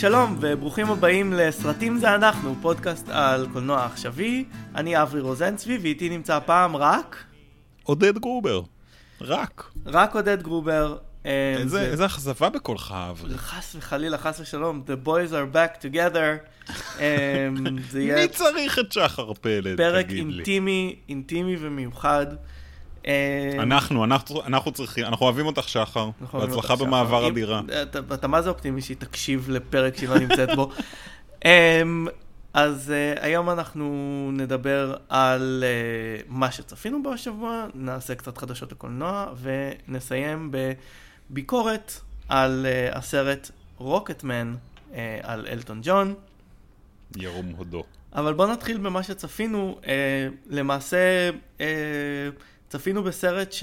שלום וברוכים הבאים לסרטים זה אנחנו, פודקאסט על קולנוע עכשווי. אני אברי רוזנצבי ואיתי נמצא הפעם רק... עודד גרובר. רק. רק עודד גרובר. אה, איזה, זה- איזה אכזבה בקולך, אברי. חס וחלילה, חס ושלום, The boys are back together. אה, זה יהיה מי צריך את שחר פלד, פרק תגיד לי? אינטימי, אינטימי ומיוחד. אה, אנחנו, אנחנו, אנחנו צריכים, אנחנו אוהבים אותך, שחר. בהצלחה במעבר. הדירה. אתה, מה זה אופטימי שהיא תקשיב לפרק שהיא לא נמצאת בו. um, אז uh, היום אנחנו נדבר על uh, מה שצפינו בו השבוע, נעשה קצת חדשות הקולנוע ונסיים בביקורת על uh, הסרט רוקטמן uh, על אלטון ג'ון. ירום הודו. אבל בואו נתחיל במה שצפינו. אה, למעשה, אה, צפינו בסרט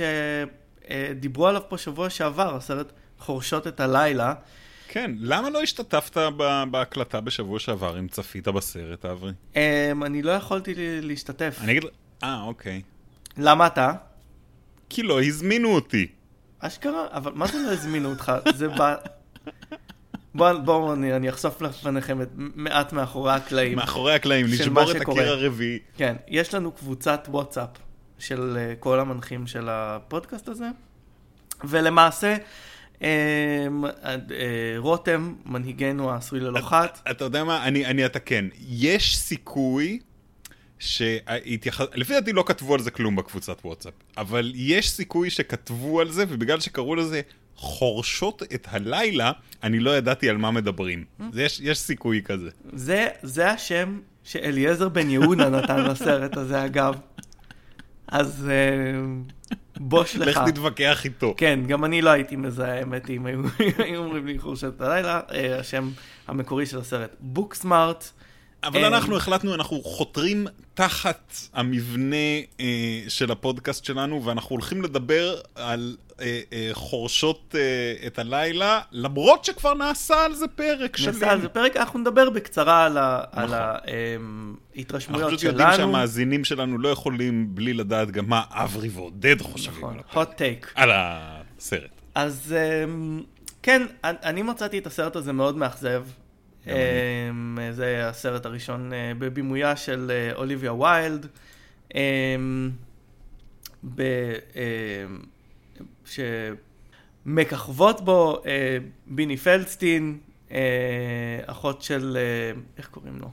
שדיברו עליו פה שבוע שעבר, הסרט חורשות את הלילה. כן, למה לא השתתפת בהקלטה בשבוע שעבר אם צפית בסרט, אברי? אה, אני לא יכולתי להשתתף. אני אגיד... אה, אוקיי. למה אתה? כי לא הזמינו אותי. אשכרה? אבל מה זה לא הזמינו אותך? זה ב... בואו בוא, אני, אני אחשוף לפניכם את מעט מאחורי הקלעים. מאחורי הקלעים, מה את. הקיר הרביעי. כן, יש לנו קבוצת וואטסאפ של אה, כל המנחים של הפודקאסט הזה, ולמעשה, אה, אה, רותם, מנהיגנו העשוי ללא חת, אתה יודע מה? אני, אני אתקן. יש סיכוי שהתייח... לפי דעתי לא כתבו על זה כלום בקבוצת וואטסאפ, אבל יש סיכוי שכתבו על זה, ובגלל שקראו לזה חורשות את הלילה, אני לא ידעתי על מה מדברים. זה יש, יש סיכוי כזה. זה, זה השם שאליעזר בן יהודה נתן לסרט הזה, אגב. אז אה, בוש לך. לך תתווכח איתו. כן, גם אני לא הייתי מזהה, האמת, אם היו אומרים לי חורשת הלילה, אה, השם המקורי של הסרט, בוקסמארט. אבל אה, אנחנו החלטנו, אנחנו חותרים תחת המבנה אה, של הפודקאסט שלנו, ואנחנו הולכים לדבר על אה, אה, חורשות אה, את הלילה, למרות שכבר נעשה על זה פרק שלם. נעשה על זה פרק, אנחנו נדבר בקצרה על ה- על נכון. ההתרשמויות אנחנו שלנו. פשוט יודעים שהמאזינים שלנו לא יכולים בלי לדעת גם מה אברי ועודד חושבים נכון, על הפרק. hot take. על הסרט. אז אמ, כן, אני מצאתי את הסרט הזה מאוד מאכזב. אמ, זה הסרט הראשון אה, בבימויה של אה, אוליביה ויילד. אמ, ב... אמ, שמככבות בו אה, ביני פלדסטין, אה, אחות של... אה, איך קוראים לו?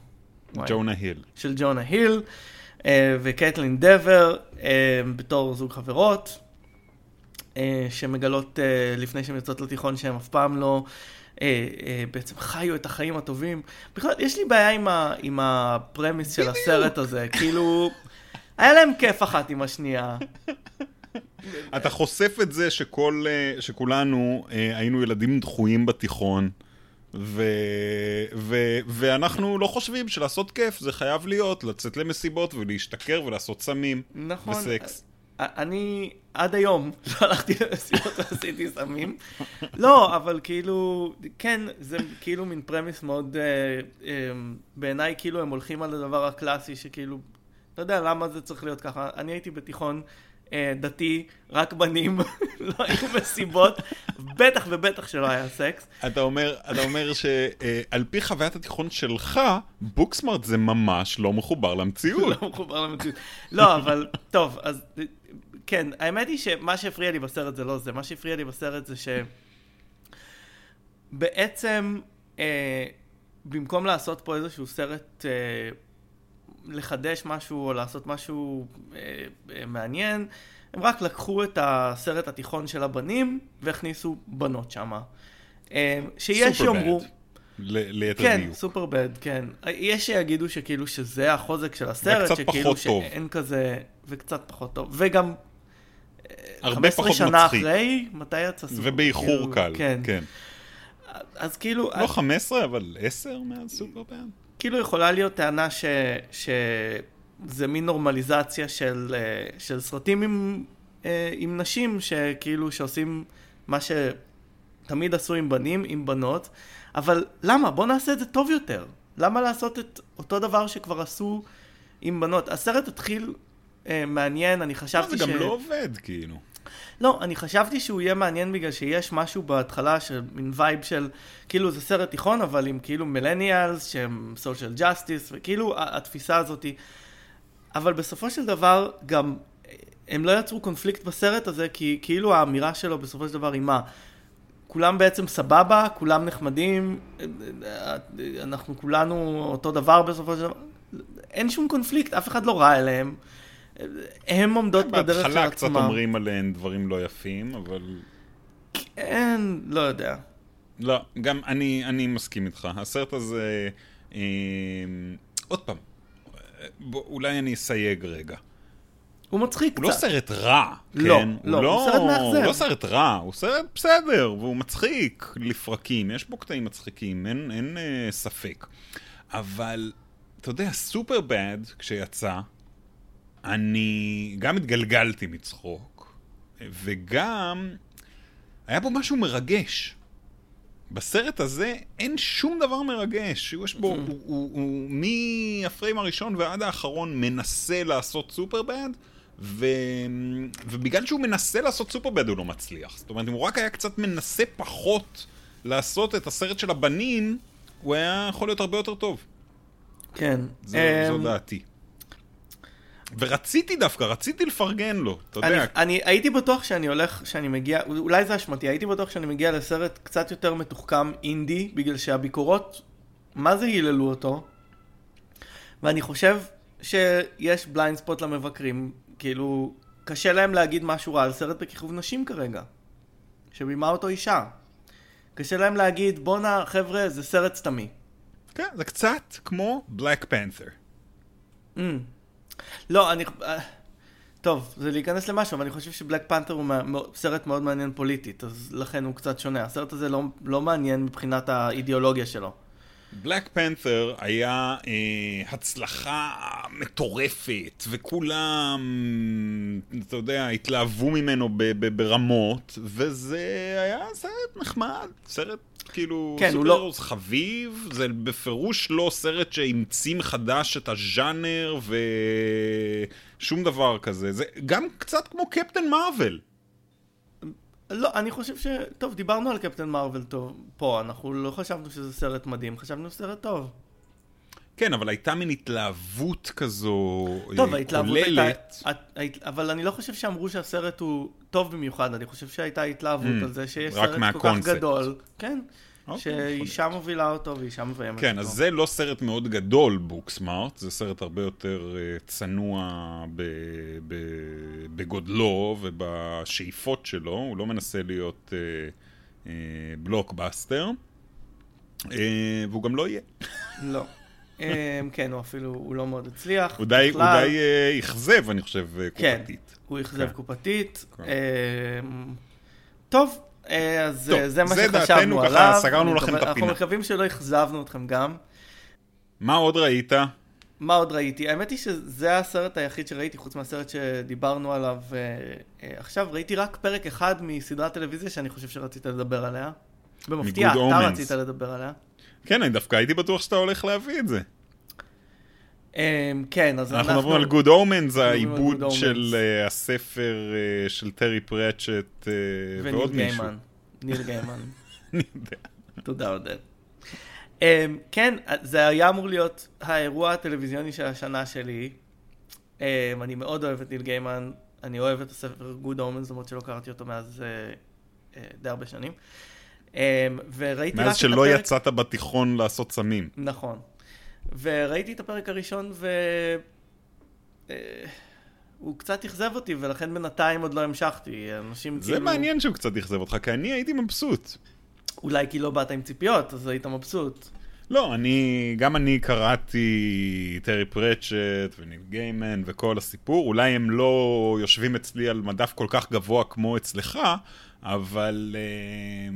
ג'ונה היל. של ג'ונה היל אה, וקטלין דבר אה, בתור זוג חברות אה, שמגלות אה, לפני שהן יוצאות לתיכון שהן אף פעם לא אה, אה, בעצם חיו את החיים הטובים. בכלל, יש לי בעיה עם, ה, עם הפרמיס של הסרט הזה, כאילו, היה להם כיף אחת עם השנייה. אתה חושף את זה שכל, אה, שכולנו אה, היינו ילדים דחויים בתיכון, ו, ו, ואנחנו לא חושבים שלעשות כיף זה חייב להיות לצאת למסיבות ולהשתכר ולעשות סמים נכון. וסקס. אני עד היום לא הלכתי למסיבות ועשיתי סמים. לא, אבל כאילו, כן, זה כאילו מין פרמיס מאוד, אה, אה, בעיניי כאילו הם הולכים על הדבר הקלאסי שכאילו, אתה יודע למה זה צריך להיות ככה. אני הייתי בתיכון אה, דתי, רק בנים, לא היו מסיבות, בטח ובטח שלא היה סקס. אתה אומר, אתה אומר שעל פי חוויית התיכון שלך, בוקסמארט זה ממש לא מחובר למציאות. לא מחובר למציאות. לא, אבל טוב, אז כן, האמת היא שמה שהפריע לי בסרט זה לא זה, מה שהפריע לי בסרט זה שבעצם אה, במקום לעשות פה איזשהו סרט, אה, לחדש משהו או לעשות משהו אה, אה, מעניין, הם רק לקחו את הסרט התיכון של הבנים והכניסו בנות שמה. אה, שיש Superbad. יאמרו... ל- ליתר כן, דיוק. סופר בד, כן. יש שיגידו שכאילו שזה החוזק של הסרט, שכאילו פחות טוב. שאין כזה, וקצת פחות טוב. וגם אה, הרבה 15 פחות שנה מצחיק. אחרי, מתי יצא סופר? ובאיחור כאילו, קל, כן. כן. אז כאילו, לא 15, אבל 10 מאז סופרבד. כאילו יכולה להיות טענה ש... שזה מין נורמליזציה של, אה, של סרטים עם, אה, עם נשים, שכאילו שעושים מה שתמיד עשו עם בנים, עם בנות, אבל למה? בוא נעשה את זה טוב יותר. למה לעשות את אותו דבר שכבר עשו עם בנות? הסרט התחיל אה, מעניין, אני לא, חשבתי זה גם לא עובד, כאילו. לא, אני חשבתי שהוא יהיה מעניין בגלל שיש משהו בהתחלה של מין וייב של, כאילו זה סרט תיכון, אבל עם כאילו מילניאלס שהם סושיאל ג'אסטיס, וכאילו התפיסה הזאתי. אבל בסופו של דבר גם הם לא יצרו קונפליקט בסרט הזה, כי כאילו האמירה שלו בסופו של דבר היא מה? כולם בעצם סבבה, כולם נחמדים, אנחנו כולנו אותו דבר בסופו של דבר. אין שום קונפליקט, אף אחד לא רע אליהם. הם עומדות בדרך של עצמם. בהתחלה קצת אומרים עליהן דברים לא יפים, אבל... כן, לא יודע. לא, גם אני, אני מסכים איתך. הסרט הזה... אה, עוד פעם, בוא, אולי אני אסייג רגע. הוא מצחיק הוא לא קצת. לא סרט רע, לא, כן? לא, הוא הוא סרט מאכזב. הוא לא סרט רע, הוא סרט בסדר, והוא מצחיק לפרקים, יש בו קטעים מצחיקים, אין, אין אה, ספק. אבל, אתה יודע, סופר בד, כשיצא, אני גם התגלגלתי מצחוק, וגם היה בו משהו מרגש. בסרט הזה אין שום דבר מרגש. יש בו, הוא, הוא, הוא מהפריים הראשון ועד האחרון מנסה לעשות סופר בד, ו... ובגלל שהוא מנסה לעשות סופר בד הוא לא מצליח. זאת אומרת, אם הוא רק היה קצת מנסה פחות לעשות את הסרט של הבנים, הוא היה יכול להיות הרבה יותר טוב. כן. זו, אמ, זו דעתי. ורציתי דווקא, רציתי לפרגן לו, אתה אני, יודע. אני הייתי בטוח שאני הולך, שאני מגיע, אולי זה אשמתי, הייתי בטוח שאני מגיע לסרט קצת יותר מתוחכם אינדי, בגלל שהביקורות, מה זה היללו אותו? ואני חושב שיש בליינד ספוט למבקרים, כאילו, קשה להם להגיד משהו רע על סרט בכיכוב נשים כרגע, שבימה אותו אישה. קשה להם להגיד, בואנה, חבר'ה, זה סרט סתמי. כן, זה קצת כמו בלק פנת'ר. Mm. לא, אני... אה, טוב, זה להיכנס למשהו, אבל אני חושב שבלק פנתר הוא סרט מאוד מעניין פוליטית, אז לכן הוא קצת שונה. הסרט הזה לא, לא מעניין מבחינת האידיאולוגיה שלו. בלק פנת'ר היה אה, הצלחה מטורפת, וכולם, אתה יודע, התלהבו ממנו ב- ב- ברמות, וזה היה סרט נחמד, סרט כאילו כן, הוא לא- סופר חביב, זה בפירוש לא סרט שהמציא מחדש את הז'אנר ושום דבר כזה, זה גם קצת כמו קפטן מרוויל. לא, אני חושב ש... טוב, דיברנו על קפטן מרוויל טוב פה, אנחנו לא חשבנו שזה סרט מדהים, חשבנו סרט טוב. כן, אבל הייתה מין התלהבות כזו טוב, אה, ההתלהבות הייתה... כוללת. ההת- אבל אני לא חושב שאמרו שהסרט הוא טוב במיוחד, אני חושב שהייתה התלהבות Mm, על זה שיש סרט כל כך. גדול. כן. אוקיי, שאישה מובילה אותו ואישה מביימת אותו. כן, אז זה לא סרט מאוד גדול, בוקסמארט, זה סרט הרבה יותר אה, צנוע ב- ב- בגודלו ובשאיפות שלו, הוא לא מנסה להיות אה, אה, בלוקבאסטר, אה, והוא גם לא יהיה. לא. כן, הוא אפילו, הוא לא מאוד הצליח. הוא די, הוא בכלל. די אה, אכזב, אני חושב, אה, כן. קופתית. הוא אכזב כן. קופתית. כן. טוב, אז טוב, אה, זה מה זה שחשבנו ככה עליו. סגרנו אני לכם את הפינה. אנחנו מקווים שלא אכזבנו אתכם גם. מה עוד ראית? מה עוד ראיתי? האמת היא שזה הסרט היחיד שראיתי, חוץ מהסרט שדיברנו עליו אה, אה, עכשיו. ראיתי רק פרק אחד מסדרת טלוויזיה שאני חושב שרצית לדבר עליה. במפתיע, אתה. רצית לדבר עליה. כן, אני דווקא הייתי בטוח שאתה הולך להביא את זה. אמ, כן, אז אנחנו מדברים על Good Omens, העיבוד. של אה, הספר אה, של טרי פרצ'ט אה, ועוד מישהו. גיימן. ניל גיימן. תודה עודד. Um, כן, זה היה אמור להיות האירוע הטלוויזיוני של השנה שלי. Um, אני מאוד אוהב את ניל גיימן, אני אוהב את הספר Good Omens, למרות שלא קראתי אותו מאז uh, uh, די הרבה שנים. Um, וראיתי רק מאז את שלא הפרק... יצאת בתיכון לעשות סמים. נכון. וראיתי את הפרק הראשון ו... uh, הוא קצת אכזב אותי, ולכן בינתיים עוד לא המשכתי. אנשים זה כאילו... מעניין שהוא קצת אכזב אותך, כי אני הייתי מבסוט. אולי כי לא באת עם ציפיות, אז היית מבסוט. לא, אני, גם אני קראתי טרי פרצ'ט וניל גיימן וכל הסיפור, אולי הם לא יושבים אצלי על מדף כל כך גבוה כמו אצלך, אבל אה,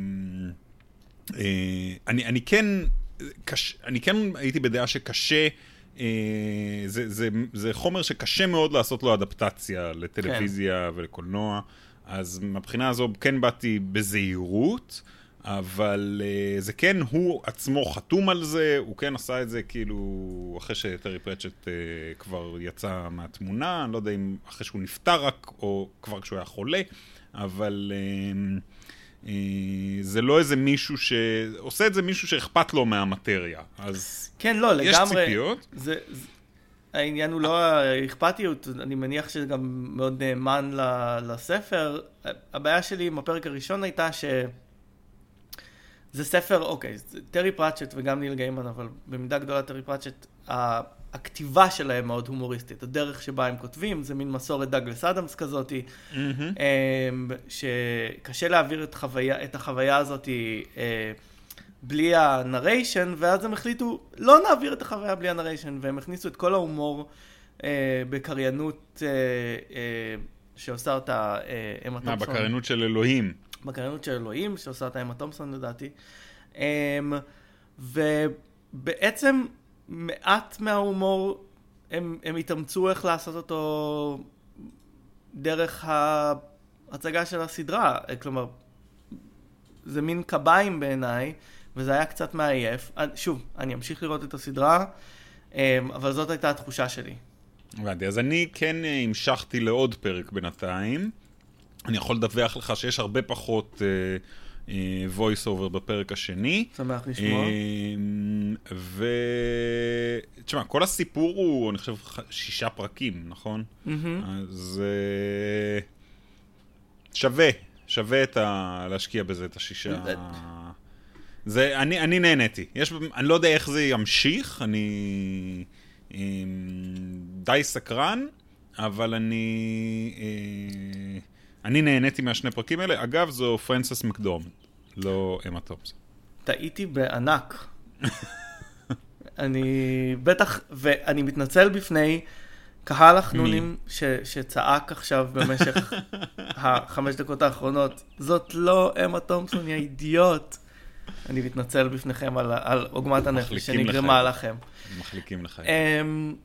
אה, אני, אני כן, קש, אני כן הייתי בדעה שקשה, אה, זה, זה, זה חומר שקשה מאוד לעשות לו אדפטציה לטלוויזיה כן. ולקולנוע, אז מהבחינה הזו כן באתי בזהירות. אבל uh, זה כן, הוא עצמו חתום על זה, הוא כן עשה את זה כאילו אחרי שטרי פרצ'ט uh, כבר יצא מהתמונה, אני לא יודע אם אחרי שהוא נפטר רק, או כבר כשהוא היה חולה, אבל זה לא איזה מישהו ש... עושה את זה מישהו שאכפת לו מהמטריה, אז כן, לא, יש לגמרי. ציפיות. זה, זה, העניין הוא לא האכפתיות, אני מניח שזה גם מאוד נאמן לספר. הבעיה שלי עם הפרק הראשון הייתה ש... זה ספר, אוקיי, זה טרי פרצ'ט וגם ניל גיימן, אבל במידה גדולה טרי פרצ'ט, הכתיבה שלהם מאוד הומוריסטית. הדרך שבה הם כותבים, זה מין מסורת דאגלס אדמס כזאתי. אמ, שקשה להעביר את, חוויה, את החוויה הזאת אה, בלי הנריישן, ואז הם החליטו, לא נעביר את החוויה בלי הנריישן, והם הכניסו את כל ההומור אה, בקריינות אה, שעושה אותה אמה מה, תומפסון. בקריינות של אלוהים. בקריינות של אלוהים, שעושה אותה אמה תומפסון לדעתי. אמ, ובעצם מעט מההומור, הם, הם התאמצו איך לעשות אותו דרך ההצגה של הסדרה. כלומר, זה מין קביים בעיניי, וזה היה קצת מעייף. שוב, אני אמשיך לראות את הסדרה, אמ, אבל זאת הייתה התחושה שלי. הבנתי, אז אני כן אה, המשכתי לעוד פרק בינתיים. אני יכול לדווח לך שיש הרבה פחות אה, אה, voice over בפרק השני. שמח לשמוע. אה, ו... תשמע, כל הסיפור הוא, אני חושב, שישה פרקים, נכון? אז שווה, שווה את ה... להשקיע בזה את השישה... זה, אני, אני נהניתי. יש, אני לא יודע איך זה ימשיך, אני אה, די סקרן, אבל אני, אה, אני נהניתי מהשני פרקים האלה. אגב, זו פרנסס מקדורמנט, לא אמה תומפסון. טעיתי בענק. אני בטח, ואני מתנצל בפני קהל החנונים ש, שצעק עכשיו במשך החמש דקות האחרונות, זאת לא אמה תומפסון, יא אידיוט. אני מתנצל בפניכם על, על עוגמת הנפש שנגרמה לך. לכם. מחליקים לך. אמ,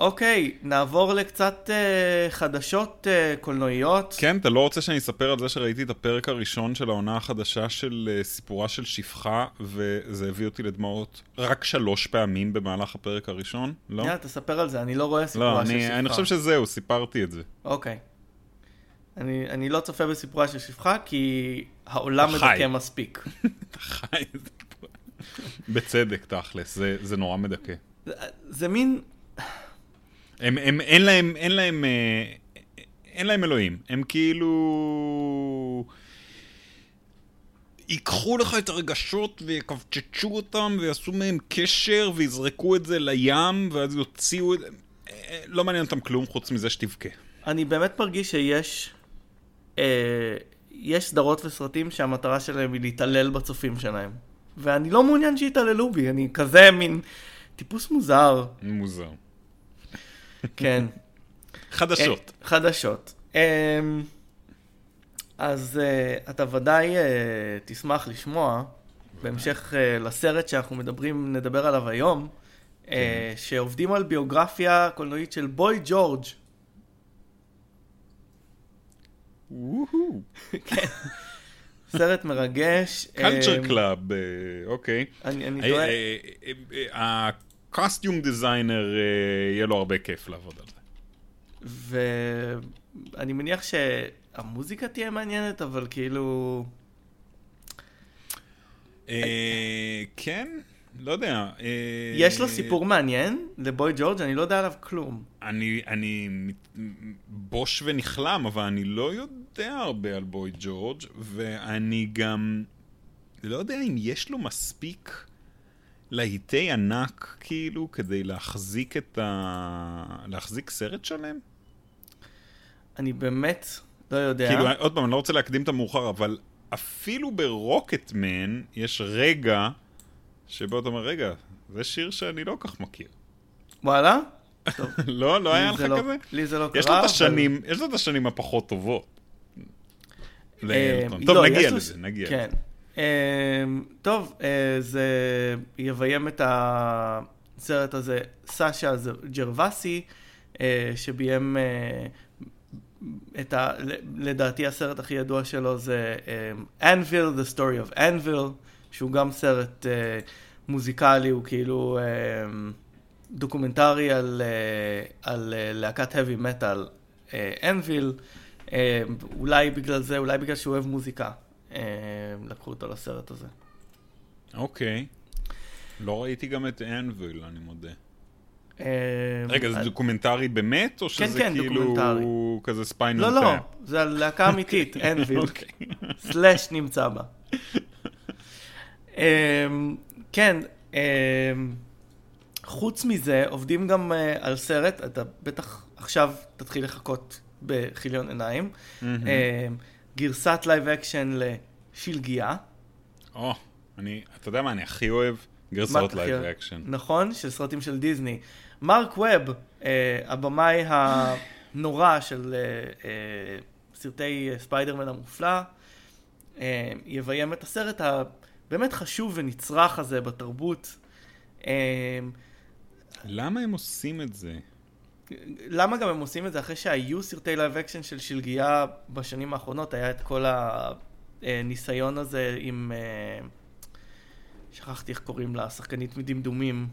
אוקיי, נעבור לקצת אה, חדשות אה, קולנועיות. כן, אתה לא רוצה שאני אספר על זה שראיתי את הפרק הראשון של העונה החדשה של אה, סיפורה של שפחה, וזה הביא אותי לדמעות רק שלוש פעמים במהלך הפרק הראשון? לא? יאללה, תספר על זה, אני לא רואה לא, סיפורה של אני, שפחה. אני חושב שזהו, סיפרתי את זה. אוקיי. אני, אני לא צופה בסיפורה של שפחה, כי העולם. מדכא מספיק. אתה חי. בצדק, תכלס, זה, זה נורא מדכא. זה, זה מין... הם, הם, אין להם, אין להם, אה, אין להם אלוהים. הם כאילו... ייקחו לך את הרגשות ויקבצ'צ'ו אותם ויעשו מהם קשר ויזרקו את זה לים ואז יוציאו את זה. אה, לא מעניין אותם כלום חוץ מזה שתבכה. אני באמת מרגיש שיש... אה, יש סדרות וסרטים שהמטרה שלהם היא להתעלל בצופים שלהם. ואני לא מעוניין שיתעללו בי, אני כזה מין טיפוס מוזר. מוזר. כן. חדשות. אה, חדשות. אה, אז אה, אתה ודאי אה, תשמח לשמוע, בהמשך לסרט שאנחנו מדברים, נדבר עליו היום, אה, שעובדים על ביוגרפיה קולנועית של בוי ג'ורג'. כן. סרט מרגש. Culture Club, אוקיי. אני טועה. ה costume designer, אה, יהיה לו הרבה כיף לעבוד על זה. ואני מניח שהמוזיקה תהיה מעניינת, אבל כאילו... אה, כן? לא יודע. אה, יש לו סיפור מעניין לבוי ג'ורג', אני לא יודע עליו כלום. אני, אני בוש ונכלם, אבל אני לא יודע הרבה על בוי ג'ורג', ואני גם לא יודע אם יש לו מספיק להיטי ענק, כאילו, כדי להחזיק את ה... להחזיק סרט שלם? אני באמת לא יודע. כאילו, עוד פעם, אני לא רוצה להקדים את המאוחר, אבל אפילו ברוקטמן יש רגע שבו אתה אומר, רגע, זה שיר שאני לא כך מכיר. וואלה? לא, לא היה לך לא- כזה? לי זה לא קרה. יש לו את אבל- השנים, יש לו את השנים הפחות טובות. אה, לאלטון. טוב, לא, נגיע לזה, נגיע כן. לזה. אה, טוב, אה, זה יביים את הסרט הזה סאשה ג'רווסי, אה, שביים אה, את ה... לדעתי הסרט הכי ידוע שלו זה Anvil, um, The Story of Anvil, שהוא גם סרט מוזיקלי, הוא כאילו uh, דוקומנטרי על, על להקת heavy metal Anvil, אולי בגלל זה, אולי בגלל שהוא אוהב מוזיקה, לקחו אותו לסרט הזה. אוקיי. לא ראיתי גם את Anvil, אני מודה. אה, רגע, זה דוקומנטרי באמת, או כן, שזה כן, כאילו. כזה Spinal לא, לא, זה על להקה אמיתית, Anvil. סלאש נמצא בה. כן, חוץ מזה, עובדים גם אה, על סרט, אתה בטח עכשיו תתחיל לחכות בכיליון עיניים, גרסת live action לשלגיה. או, אני, אתה יודע מה אני הכי אוהב? גרסאות live action. נכון, של סרטים של דיסני. מרק ווב, אה, הבמאי הנורא של אה, אה, סרטי ספיידרמן המופלא, אה, יביים את הסרט הבאמת חשוב ונצרך הזה בתרבות. אה, למה הם עושים את זה? למה גם הם עושים את זה אחרי שהיו סרטי live action של שלגיה בשנים האחרונות, היה את כל הניסיון הזה עם, אה, שכחתי איך קוראים לה, שחקנית מדמדומים,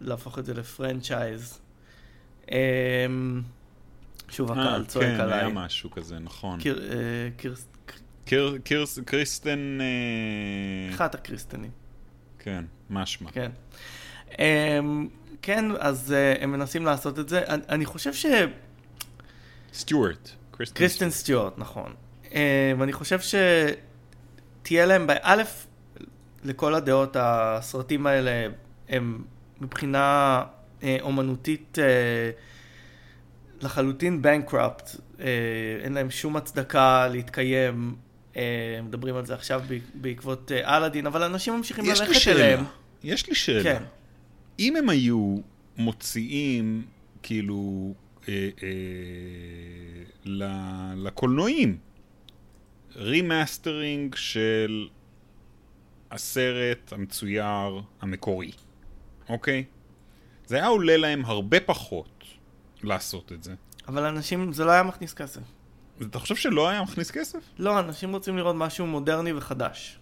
להפוך את זה ל franchise. אה, שוב אה, הקהל צועק כן, עליי. היה משהו כזה, נכון. קריסטן... אחת הקריסטנים, כן, משמע. כן. אה, כן, אז אה, הם מנסים לעשות את זה. אני- אני חושב ש... סטיוארט. קריסטן סטיוארט, נכון. אה, ואני חושב שתהיה להם, א', לכל הדעות, הסרטים האלה הם מבחינה אה, אומנותית אה, לחלוטין בנקראפט. אין להם שום הצדקה להתקיים. אה, מדברים על זה עכשיו בעקבות אה, אלאדין, אבל אנשים ממשיכים ללכת. אליהם. יש לי שאלה. כן. אם הם היו מוציאים, כאילו, אה, אה, לקולנועים, remastering של הסרט המצויר המקורי, אוקיי? זה היה עולה להם הרבה פחות לעשות את זה. אבל אנשים, זה לא היה מכניס כסף. אתה חושב שלא היה מכניס כסף? לא, אנשים רוצים לראות משהו מודרני וחדש.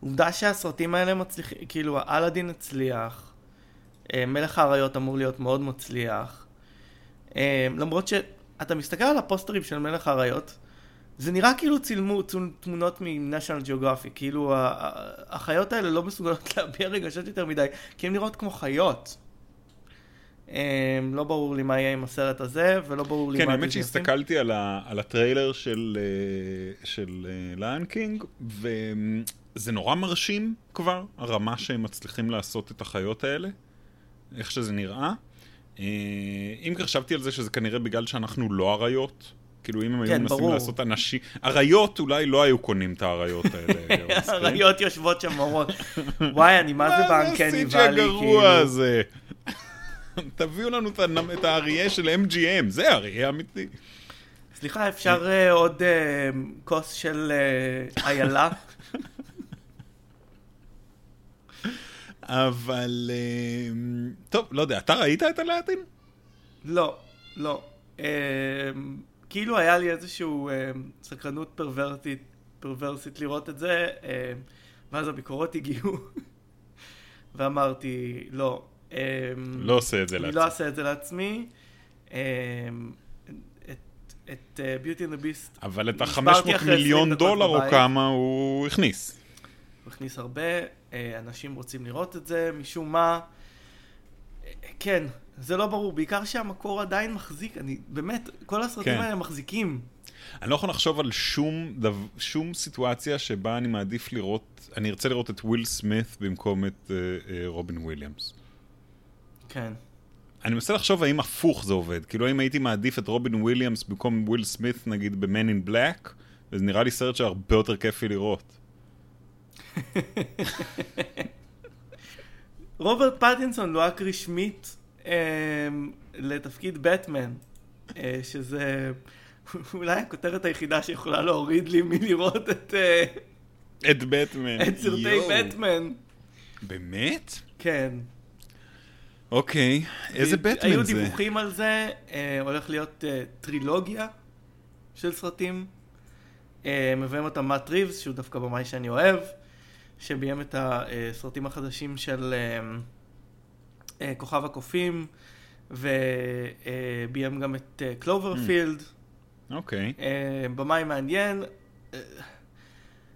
עובדה שהסרטים האלה מצליחים, כאילו, אלאדין הצליח, מלך האריות אמור להיות מאוד מצליח. אה, למרות שאתה מסתכל על הפוסטרים של מלך האריות, זה נראה כאילו צילמו תמונות מ-National Geographic, כאילו החיות האלה לא מסוגלות להביע רגשות יותר מדי, כי הן נראות כמו חיות. אה, לא ברור לי מה יהיה עם הסרט הזה, ולא ברור לי כן, מה האמת דיסני עושים. שהסתכלתי על, ה, על הטריילר של, אה, של ליון קינג, וזה נורא מרשים כבר, הרמה שהם מצליחים לעשות את החיות האלה, איך שזה נראה. אה, אם חשבתי על זה שזה כנראה בגלל שאנחנו לא אריות. כאילו אם הם היו כן, מנסים ברור. לעשות אנשים, אריות אולי לא היו קונים את האריות האלה. אונסקרין. האריות יושבות שם ואומרות, וואי, אני מה זה באנקני מה זה ואלי, הגרוע כאילו. הזה? תביאו לנו את האריה של MGM, זה אריה אמיתי. סליחה, אפשר אה, עוד אה, כוס של איילה? אבל... אה, טוב, לא יודע, אתה ראית את הלטין? לא, לא. אה, כאילו היה לי איזשהו אה, סקרנות פרוורסית, פרוורסית לראות את זה, ואז הביקורות הגיעו, ואמרתי, לא. לא עושה את זה אני לעצמי. לא אעשה את זה לעצמי. את- and the Beast אבל את הסברתי ה-500 אחרי 20 מיליון דולר או. כמה הוא הכניס. הוא הכניס הרבה, אה, אנשים רוצים לראות את זה, משום מה. אה, כן, זה לא ברור, בעיקר שהמקור עדיין מחזיק, אני, באמת, כל הסרטים כן. האלה מחזיקים. אני לא יכול לחשוב על שום, דו, שום סיטואציה שבה אני מעדיף לראות, אני ארצה לראות את וויל סמית במקום את אה, אה, רובין וויליאמס. כן. אני מנסה לחשוב האם הפוך זה עובד. כאילו, האם הייתי מעדיף את רובין וויליאמס במקום וויל סמית, נגיד, ב-Man in Black, וזה נראה לי סרט שהרבה יותר כיפי לראות. רוברט פטינסון לוהק רשמית אה, לתפקיד בטמן, אה, שזה אולי הכותרת היחידה שיכולה להוריד לי מלראות את, אה, את בטמן. את סרטי. בטמן. באמת? כן. אוקיי, איזה בטמן היו זה? דיווחים על זה, אה, הולך להיות אה, טרילוגיה של סרטים. אה, מביאים אותם מאט ריבס, שהוא דווקא במאי שאני אוהב, שביים את הסרטים החדשים של אה, אה, כוכב הקופים, וביים גם את אה, Cloverfield. אוקיי. אה, במאי מעניין.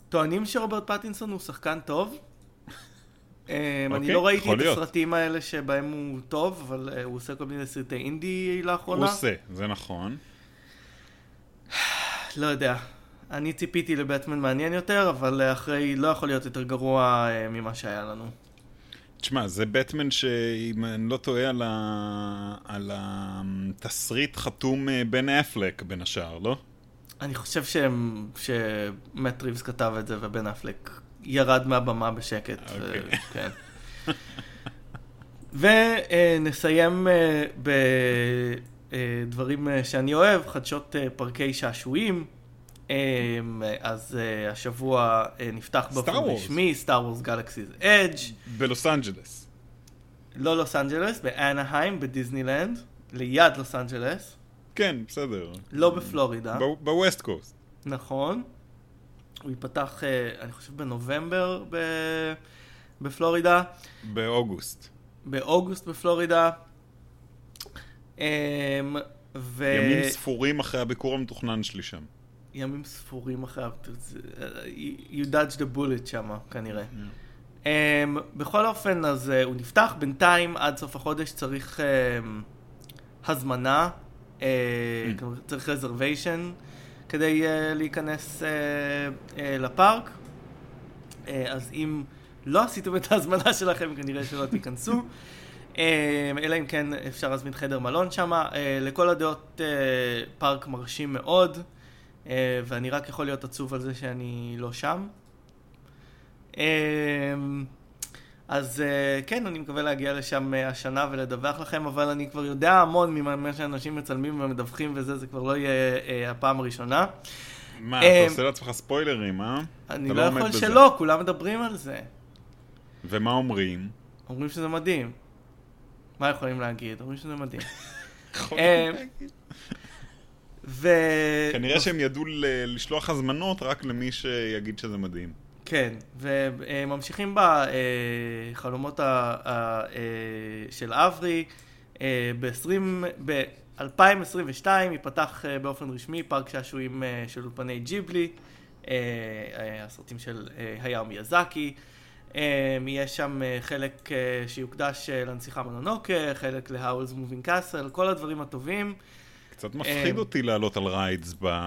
טוענים שרוברט פטינסון הוא שחקן טוב. אה, אני אוקיי, לא ראיתי את להיות. הסרטים האלה שבהם הוא טוב, אבל הוא עושה כל מיני סרטי אינדי הוא לאחרונה. עושה, זה נכון. לא יודע. אני ציפיתי לבטמן מעניין יותר, אבל אה, אחרי לא יכול להיות יותר גרוע אה, ממה שהיה לנו. תשמע, זה בטמן שאם אני לא טועה על, ה... על התסריט חתום אה, בן אפלק בין השאר, לא? אני חושב שהם, שמט ריבס כתב את זה ובן אפלק ירד מהבמה בשקט. אוקיי. ו- כן. ונסיים אה, בדברים אה, שאני אוהב, חדשות אה, פארקי שעשועים. אה, אז אה, השבוע אה, נפתח באופן Star Wars. רשמי, Star Wars Galaxy's Edge, בלוס אנג'לס. לא לוס אנג'לס, באנהיים, בדיסנילנד, ליד לוס אנג'לס, כן, בסדר. לא בפלורידה. ב West Coast. נכון. הוא ייפתח, אה, אני חושב, בנובמבר ב- בפלורידה, באוגוסט. באוגוסט בפלורידה. אמ, ו... ימים ספורים אחרי הביקור המתוכנן שלי שם. ימים ספורים אחריו. זה- You dodged the bullet שם, כנראה. Um, בכל אופן, אז uh, הוא נפתח. בינתיים, עד סוף החודש צריך um, הזמנה, uh, כלומר, צריך reservation כדי uh, להיכנס uh, uh, לפארק. Uh, אז אם לא עשיתם את ההזמנה שלכם, כנראה שלא תיכנסו. Um, אלא אם כן אפשר להזמין חדר מלון שם. לכל הדעות פארק מרשים מאוד, ואני רק יכול להיות עצוב על זה שאני לא שם. אמ, אז אה, כן, אני מקווה להגיע לשם אה, השנה ולדווח לכם, אבל אני כבר יודע המון ממה שאנשים מצלמים ומדווחים וזה, זה כבר לא יהיה אה, הפעם הראשונה. מה, אה, אתה עושה לעצמך ספוילרים, אה? אני לא עומד יכול. שלא, כולם מדברים על זה. ומה אומרים? אומרים שזה מדהים. מה יכולים להגיד? אומרים שזה מדהים. אה, ו... כנראה שהם ידעו ל- לשלוח הזמנות רק למי שיגיד שזה מדהים. כן, וממשיכים בחלומות ה- ה- אה, של אברי. אה, ב-20... ב-2022 ייפתח אה, באופן רשמי פארק שעשועים אה, של אולפני ג'יבלי, אה, אה, הסרטים של אה, היאו מיאזקי. אה, יהיה שם אה, חלק אה, שיוקדש אה, לנסיכה מונונוקה, חלק ל Howl's Moving Castle, כל הדברים הטובים. קצת מפחיד אה, אותי לעלות על rides ב...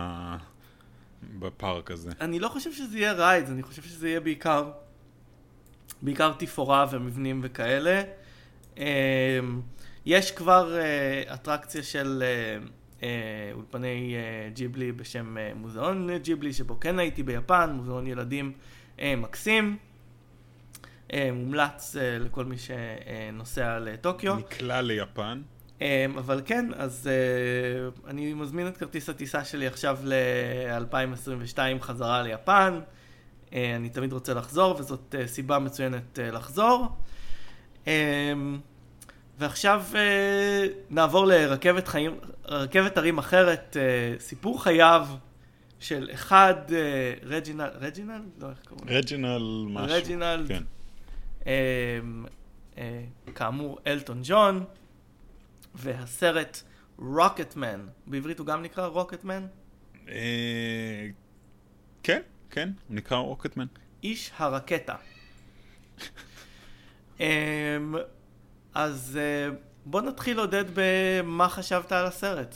בפארק הזה. אני לא חושב שזה יהיה rides, אני חושב שזה יהיה בעיקר, בעיקר תפאורה ומבנים וכאלה. אמ, יש כבר אה, אטרקציה של אה, אולפני ג'יבלי בשם מוזיאון ג'יבלי, שבו כן הייתי ביפן, מוזיאון ילדים מקסים. מומלץ לכל מי שנוסע לטוקיו. נקלע ליפן. Um, אבל כן, אז uh, אני מזמין את כרטיס הטיסה שלי עכשיו ל-2022 חזרה ליפן. Uh, אני תמיד רוצה לחזור, וזאת uh, סיבה מצוינת לחזור. אמ, ועכשיו נעבור לרכבת חיים, רכבת הרים אחרת, סיפור חייו של אחד, רג'ינל, רג'ינל? לא, איך קוראים לו? רג'ינל משהו. רג'ינלד. כן. אמ, אה, כאמור, אלטון ג'ון, והסרט רוקטמן, בעברית הוא גם נקרא רוקטמן? אה, כן, כן, הוא נקרא רוקטמן. איש הרקטה. אמ, אז אה, בוא נתחיל עודד במה חשבת על הסרט.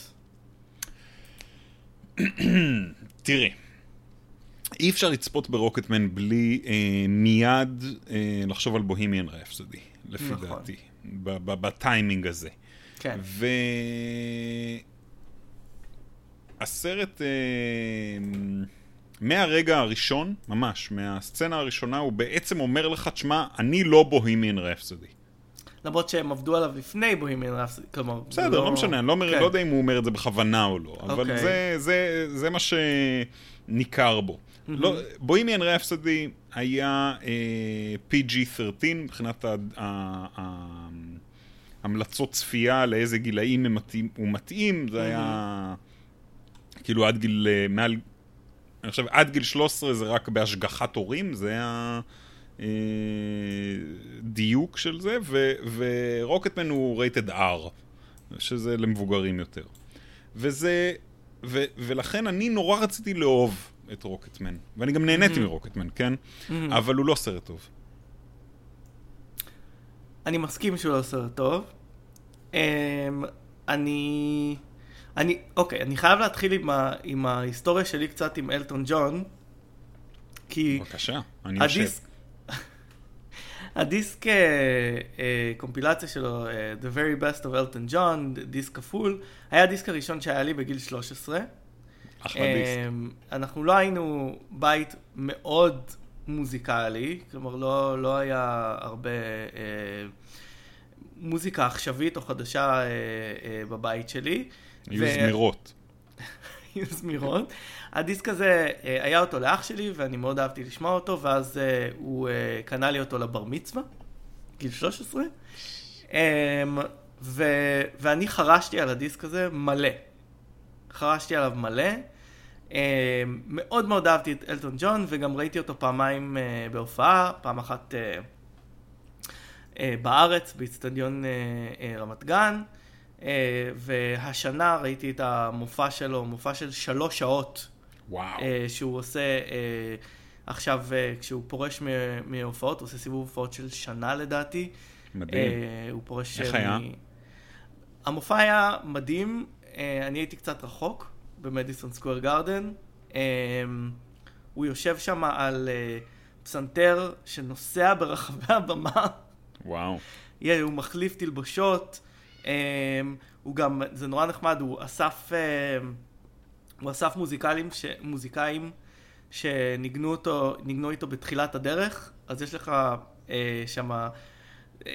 תראי, אי אפשר לצפות ברוקטמן בלי אה, מיד אה, לחשוב על בוהמיאן רפסודי, לפי נכון. דעתי, בטיימינג הזה. כן. והסרט, אה, מהרגע הראשון, ממש, מהסצנה הראשונה, הוא בעצם אומר לך, תשמע, אני לא בוהמיאן רפסודי. למרות שהם עבדו עליו לפני בוהמיאן רפסודי, כלומר... בסדר, לא משנה, אני לא, אומר, כן. לא יודע אם הוא אומר את זה בכוונה או לא, אבל אוקיי. זה, זה, זה מה שניכר בו. לא, בוהמיאן רפסודי היה אה, PG-13 מבחינת ה, ה, ה, המלצות צפייה לאיזה גילאים הם מתאים, הוא מתאים, זה היה כאילו עד גיל, אה, מעל, אני חושב עד גיל 13 זה רק בהשגחת הורים, זה היה אה, דיוק של זה, ו, ורוקטמן הוא רייטד R, שזה למבוגרים יותר. וזה, ו, ולכן אני נורא רציתי לאהוב את רוקטמן, ואני גם נהניתי Mhm. מרוקטמן, כן? Mhm. אבל הוא לא סרט טוב. אני מסכים שהוא לא סרט טוב. Um, אני... אני, אוקיי, אני חייב להתחיל עם, ה, עם ההיסטוריה שלי קצת עם אלטון ג'ון, כי בבקשה, אני יושב. הדיסק, הדיסק אה, אה, קומפילציה שלו, אה, The Very Best of Elton John, דיסק כפול, היה הדיסק הראשון שהיה לי בגיל 13. אחלה דיסק. אמ, אנחנו לא היינו בית מאוד מוזיקלי, כלומר לא, לא היה הרבה אה, מוזיקה עכשווית או חדשה אה, אה, בבית שלי. היו ו- זמירות. היו זמירות. הדיסק הזה, אה, היה אותו לאח שלי ואני מאוד אהבתי לשמוע אותו, ואז אה, הוא אה, קנה לי אותו לבר מצווה, גיל 13. אמ, ו, ואני חרשתי על הדיסק הזה מלא. חרשתי עליו מלא. אמ, מאוד מאוד אהבתי את אלטון ג'ון, וגם ראיתי אותו פעמיים אה, בהופעה, פעם אחת אה, אה, בארץ, באיצטדיון רמת גן. והשנה ראיתי את המופע שלו, מופע של שלוש שעות, וואו. שהוא עושה עכשיו, כשהוא פורש מ- מהופעות, הוא עושה סיבוב הופעות של שנה לדעתי. מדהים. הוא פורש... איך אה, היה? מ- המופע היה מדהים, אני הייתי קצת רחוק, במדיסון סקוויר גארדן. אה, הוא יושב שם על אה, פסנתר שנוסע ברחבי הבמה. וואו. יהיה, הוא מחליף תלבושות, um, הוא גם, זה נורא נחמד, הוא אסף, um, הוא אסף מוזיקאים, ש, מוזיקאים שניגנו אותו, ניגנו איתו בתחילת הדרך, אז יש לך uh, שם uh,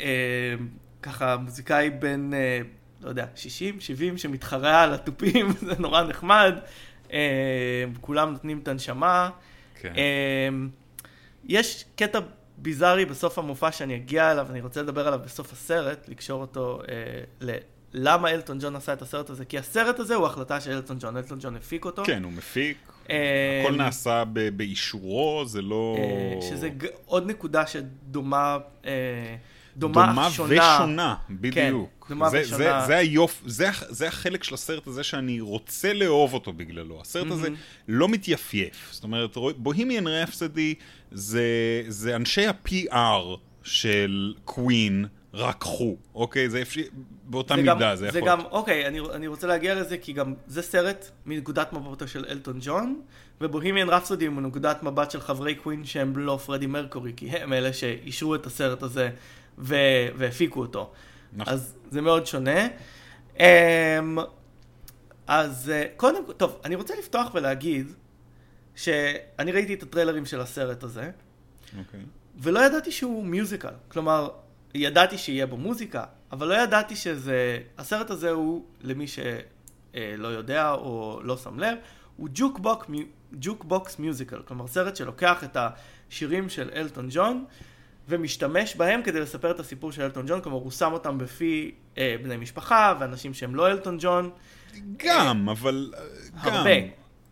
ככה מוזיקאי בין, uh, לא יודע, 60, 70, שמתחרה על התופים, זה נורא נחמד, uh, כולם נותנים את הנשמה. כן. אמ, יש קטע ביזארי בסוף המופע שאני אגיע אליו, אני רוצה לדבר עליו בסוף הסרט, לקשור אותו אה, ל... למה אלטון ג'ון עשה את הסרט הזה, כי הסרט הזה הוא החלטה של אלטון ג'ון, אלטון ג'ון הפיק אותו. כן, הוא מפיק. הכל נעשה באישורו, זה לא... אה, שזה. עוד נקודה שדומה, אה, דומה, דומה שונה. ושונה, בדיוק. דומה זה, ושונה. זה, זה היופ... זה, זה החלק של הסרט הזה שאני רוצה לאהוב אותו בגללו. הסרט הזה מהמם. לא מתייפייף. זאת אומרת, בוהימיאן רפסדי זה, זה אנשי ה-PR של קווין רקחו, אוקיי? זה אפשר... באותה זה מידה גם, זה זה יכול. גם, אוקיי, אני, אני רוצה להגיע לזה, כי גם זה סרט מנקודת מבטו של אלטון ג'ון, ובוהימיאן רפסודי הוא מנקודת מבט של חברי קווין שהם לא פרדי מרקורי, כי הם אלה שאישרו את הסרט הזה ו, והפיקו אותו. נכון. אז זה מאוד שונה. אמ, אז אה, קודם כל, טוב, אני רוצה לפתוח ולהגיד שאני ראיתי את הטריילרים של הסרט הזה, אוקיי. ולא ידעתי שהוא מיוזיקל. כלומר, ידעתי שיהיה בו מוזיקה, אבל לא ידעתי שזה... הסרט הזה הוא, למי שלא יודע או לא שם לב, הוא ג'וקבוק, ג'וקבוקס מיוזיקל. כלומר, סרט שלוקח את השירים של אלטון ג'ון ומשתמש בהם כדי לספר את הסיפור של אלטון ג'ון. כלומר, הוא שם אותם בפי אה, בני משפחה ואנשים שהם לא אלטון ג'ון. גם, אבל... אה, גם. הרבה,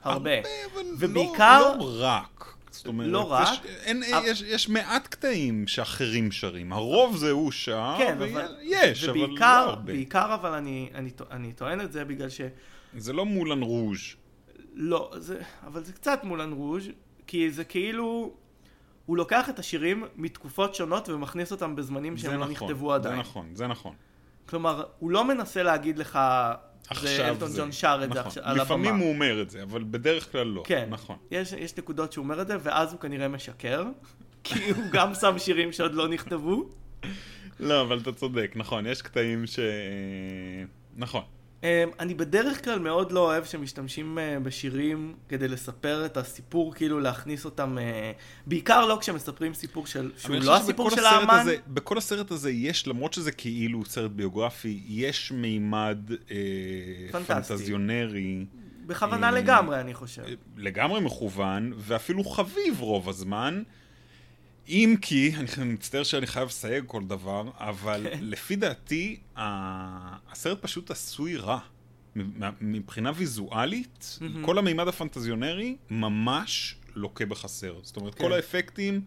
הרבה. אבל ובעיקר- לא, לא רק. זאת אומרת, לא רק. יש, אין, אבל- יש, יש מעט קטעים שאחרים שרים. הרוב זה הוא שר, כן, ויש, אבל... יש, אבל לא ובעיקר, הרבה. בעיקר אבל אני, אני, אני טוען את זה בגלל ש... זה לא מולן רוז'. לא, זה, אבל זה קצת מולן רוז', כי זה כאילו, הוא לוקח את השירים מתקופות שונות ומכניס אותם בזמנים זה שהם לא נכון, נכתבו עדיין. זה נכון, זה נכון. כלומר, הוא לא מנסה להגיד לך, זה עכשיו אלטון ג'ון שר את זה נכון. עכשיו, על הבמה. לפעמים הוא אומר את זה, אבל בדרך כלל לא. כן, נכון. יש, יש נקודות שהוא אומר את זה, ואז הוא כנראה משקר, כי הוא גם שם שירים שעוד לא נכתבו. לא, אבל אתה צודק, נכון, יש קטעים ש... נכון. אמ, אני בדרך כלל מאוד לא אוהב שמשתמשים אה, בשירים כדי לספר את הסיפור, כאילו להכניס אותם, אה, בעיקר לא כשמספרים סיפור של, שהוא לא הסיפור של האמן. הזה- בכל הסרט הזה יש, למרות שזה כאילו סרט ביוגרפי, יש מימד אה. פנטזיונרי. בכוונה אה, לגמרי, אני חושב. לגמרי מכוון, ואפילו חביב רוב הזמן, אם כי, אני מצטער שאני חייב לסייג כל דבר, אבל לפי דעתי, הסרט פשוט עשוי רע. מבחינה ויזואלית, כל המימד הפנטזיונרי ממש לוקה בחסר. זאת אומרת, כל כן. האפקטים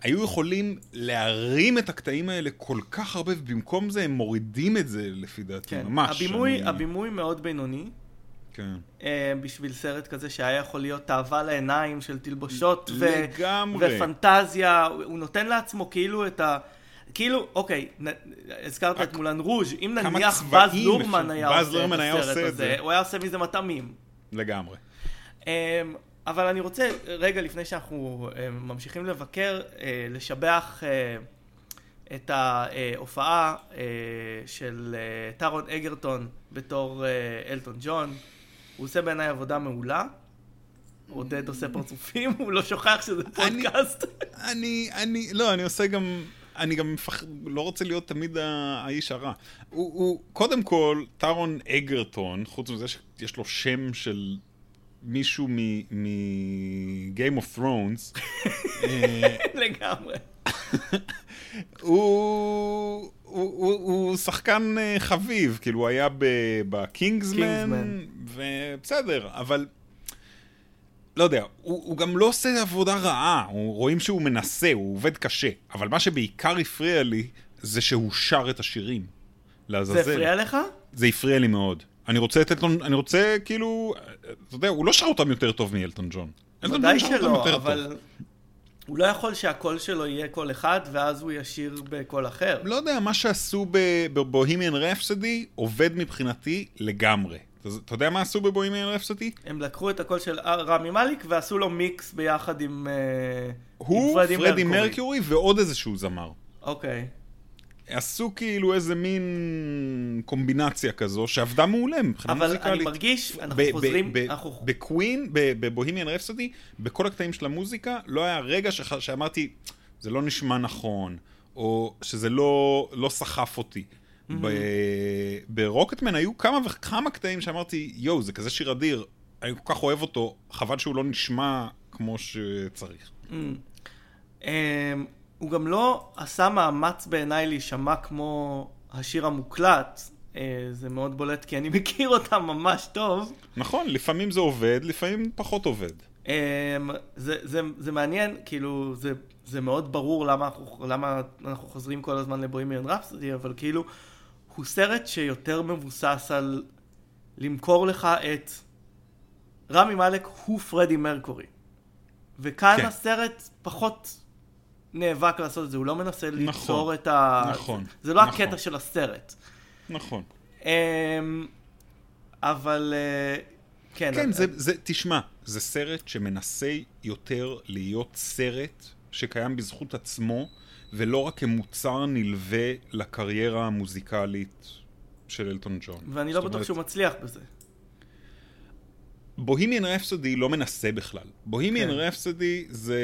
היו יכולים להרים את הקטעים האלה כל כך הרבה, ובמקום זה הם מורידים את זה, לפי דעתי, כן. ממש. הבימוי, אני- הבימוי מאוד בינוני. כן. אה, בשביל סרט כזה שהיה יכול להיות תאווה לעיניים של תלבושות ו- לגמרי. ופנטזיה, הוא נותן לעצמו כאילו את ה... כאילו, אוקיי, נ... הזכרת רק את מולן רוז', אם נניח באז לורמן היה עושה לורמן את היה הסרט עושה הזה, זה. הוא היה עושה מזה מטעמים. לגמרי. אמ, אבל אני רוצה, רגע לפני שאנחנו אמ, ממשיכים לבקר, אה, לשבח אה, את ההופעה אה, של אה, טארון אגרטון בתור אה, אלטון ג'ון. הוא עושה בעיניי עבודה מעולה. עודד עושה פרצופים, הוא לא שוכח שזה פודקאסט. אני, אני, לא, אני עושה גם, אני גם מפח... לא רוצה להיות תמיד האיש הרע. הוא, הוא, קודם כל, טארון אגרטון, חוץ מזה שיש לו שם של מישהו מ-Game of Thrones, אה, לגמרי. הוא, הוא, הוא, הוא שחקן אה, חביב, כאילו הוא היה בקינגסמן. ובסדר, אבל לא יודע, הוא, הוא גם לא עושה עבודה רעה, הוא, רואים שהוא מנסה, הוא עובד קשה, אבל מה שבעיקר הפריע לי, זה שהוא שר את השירים. זה לעזאזל. הפריע לך? זה הפריע לי מאוד. אני רוצה את אלטון, אני רוצה כאילו, אתה יודע, הוא לא שר אותם יותר טוב מאלטון ג'ון. אלטון ג'ון שר אותם יותר טוב. הוא לא יכול שהקול שלו יהיה קול אחד, ואז הוא ישיר בקול אחר. לא יודע, מה שעשו ב Bohemian Rhapsody עובד מבחינתי לגמרי. אתה יודע מה עשו בבוהימיאן רפסדי? הם לקחו את הקול של רמי מאליק ועשו לו מיקס ביחד עם... אה, עם הוא, פרדי מרקיורי ועוד איזשהו זמר. אוקיי. עשו כאילו איזה מין קומבינציה כזו שעבדה מעולה מבחינה אבל מוזיקלית. אני מרגיש, אנחנו חוזרים... אנחנו- בקווין, בבוהימיאן רפסדי, בכל הקטעים של המוזיקה, לא היה רגע שאמרתי, זה לא נשמע נכון, או שזה לא, לא סחף אותי. ברוקטמן היו כמה וכמה קטעים שאמרתי, יואו, זה כזה שיר אדיר, אני כל כך אוהב אותו, חבל שהוא לא נשמע כמו שצריך. הוא גם לא עשה מאמץ בעיניי להישמע כמו השיר המוקלט. אה, זה מאוד בולט כי אני מכיר אותם ממש טוב. נכון, לפעמים זה עובד, לפעמים פחות עובד. אמ, זה, זה, זה מעניין, כאילו, זה, זה מאוד ברור למה אנחנו, למה אנחנו חוזרים כל הזמן לבוהמיאן רפסודי, אבל כאילו, הוא סרט שיותר מבוסס על למכור לך את רמי מאלק הוא פרדי מרקורי. וכאן. כן. הסרט פחות נאבק לעשות את זה, הוא לא מנסה ליצור נכון, את ה... נכון, זה לא נכון. הקטע של הסרט. נכון. אמ, אבל אה, כן. כן, אה, זה, זה, תשמע, זה סרט שמנסה יותר להיות סרט שקיים בזכות עצמו, ולא רק כמוצר נלווה לקריירה המוזיקלית של אלטון ג'ון. ואני לא בטוח אומרת, שהוא מצליח בזה. בוהימיאן רפסודי לא מנסה בכלל. בוהימיאן כן. רפסודי זה,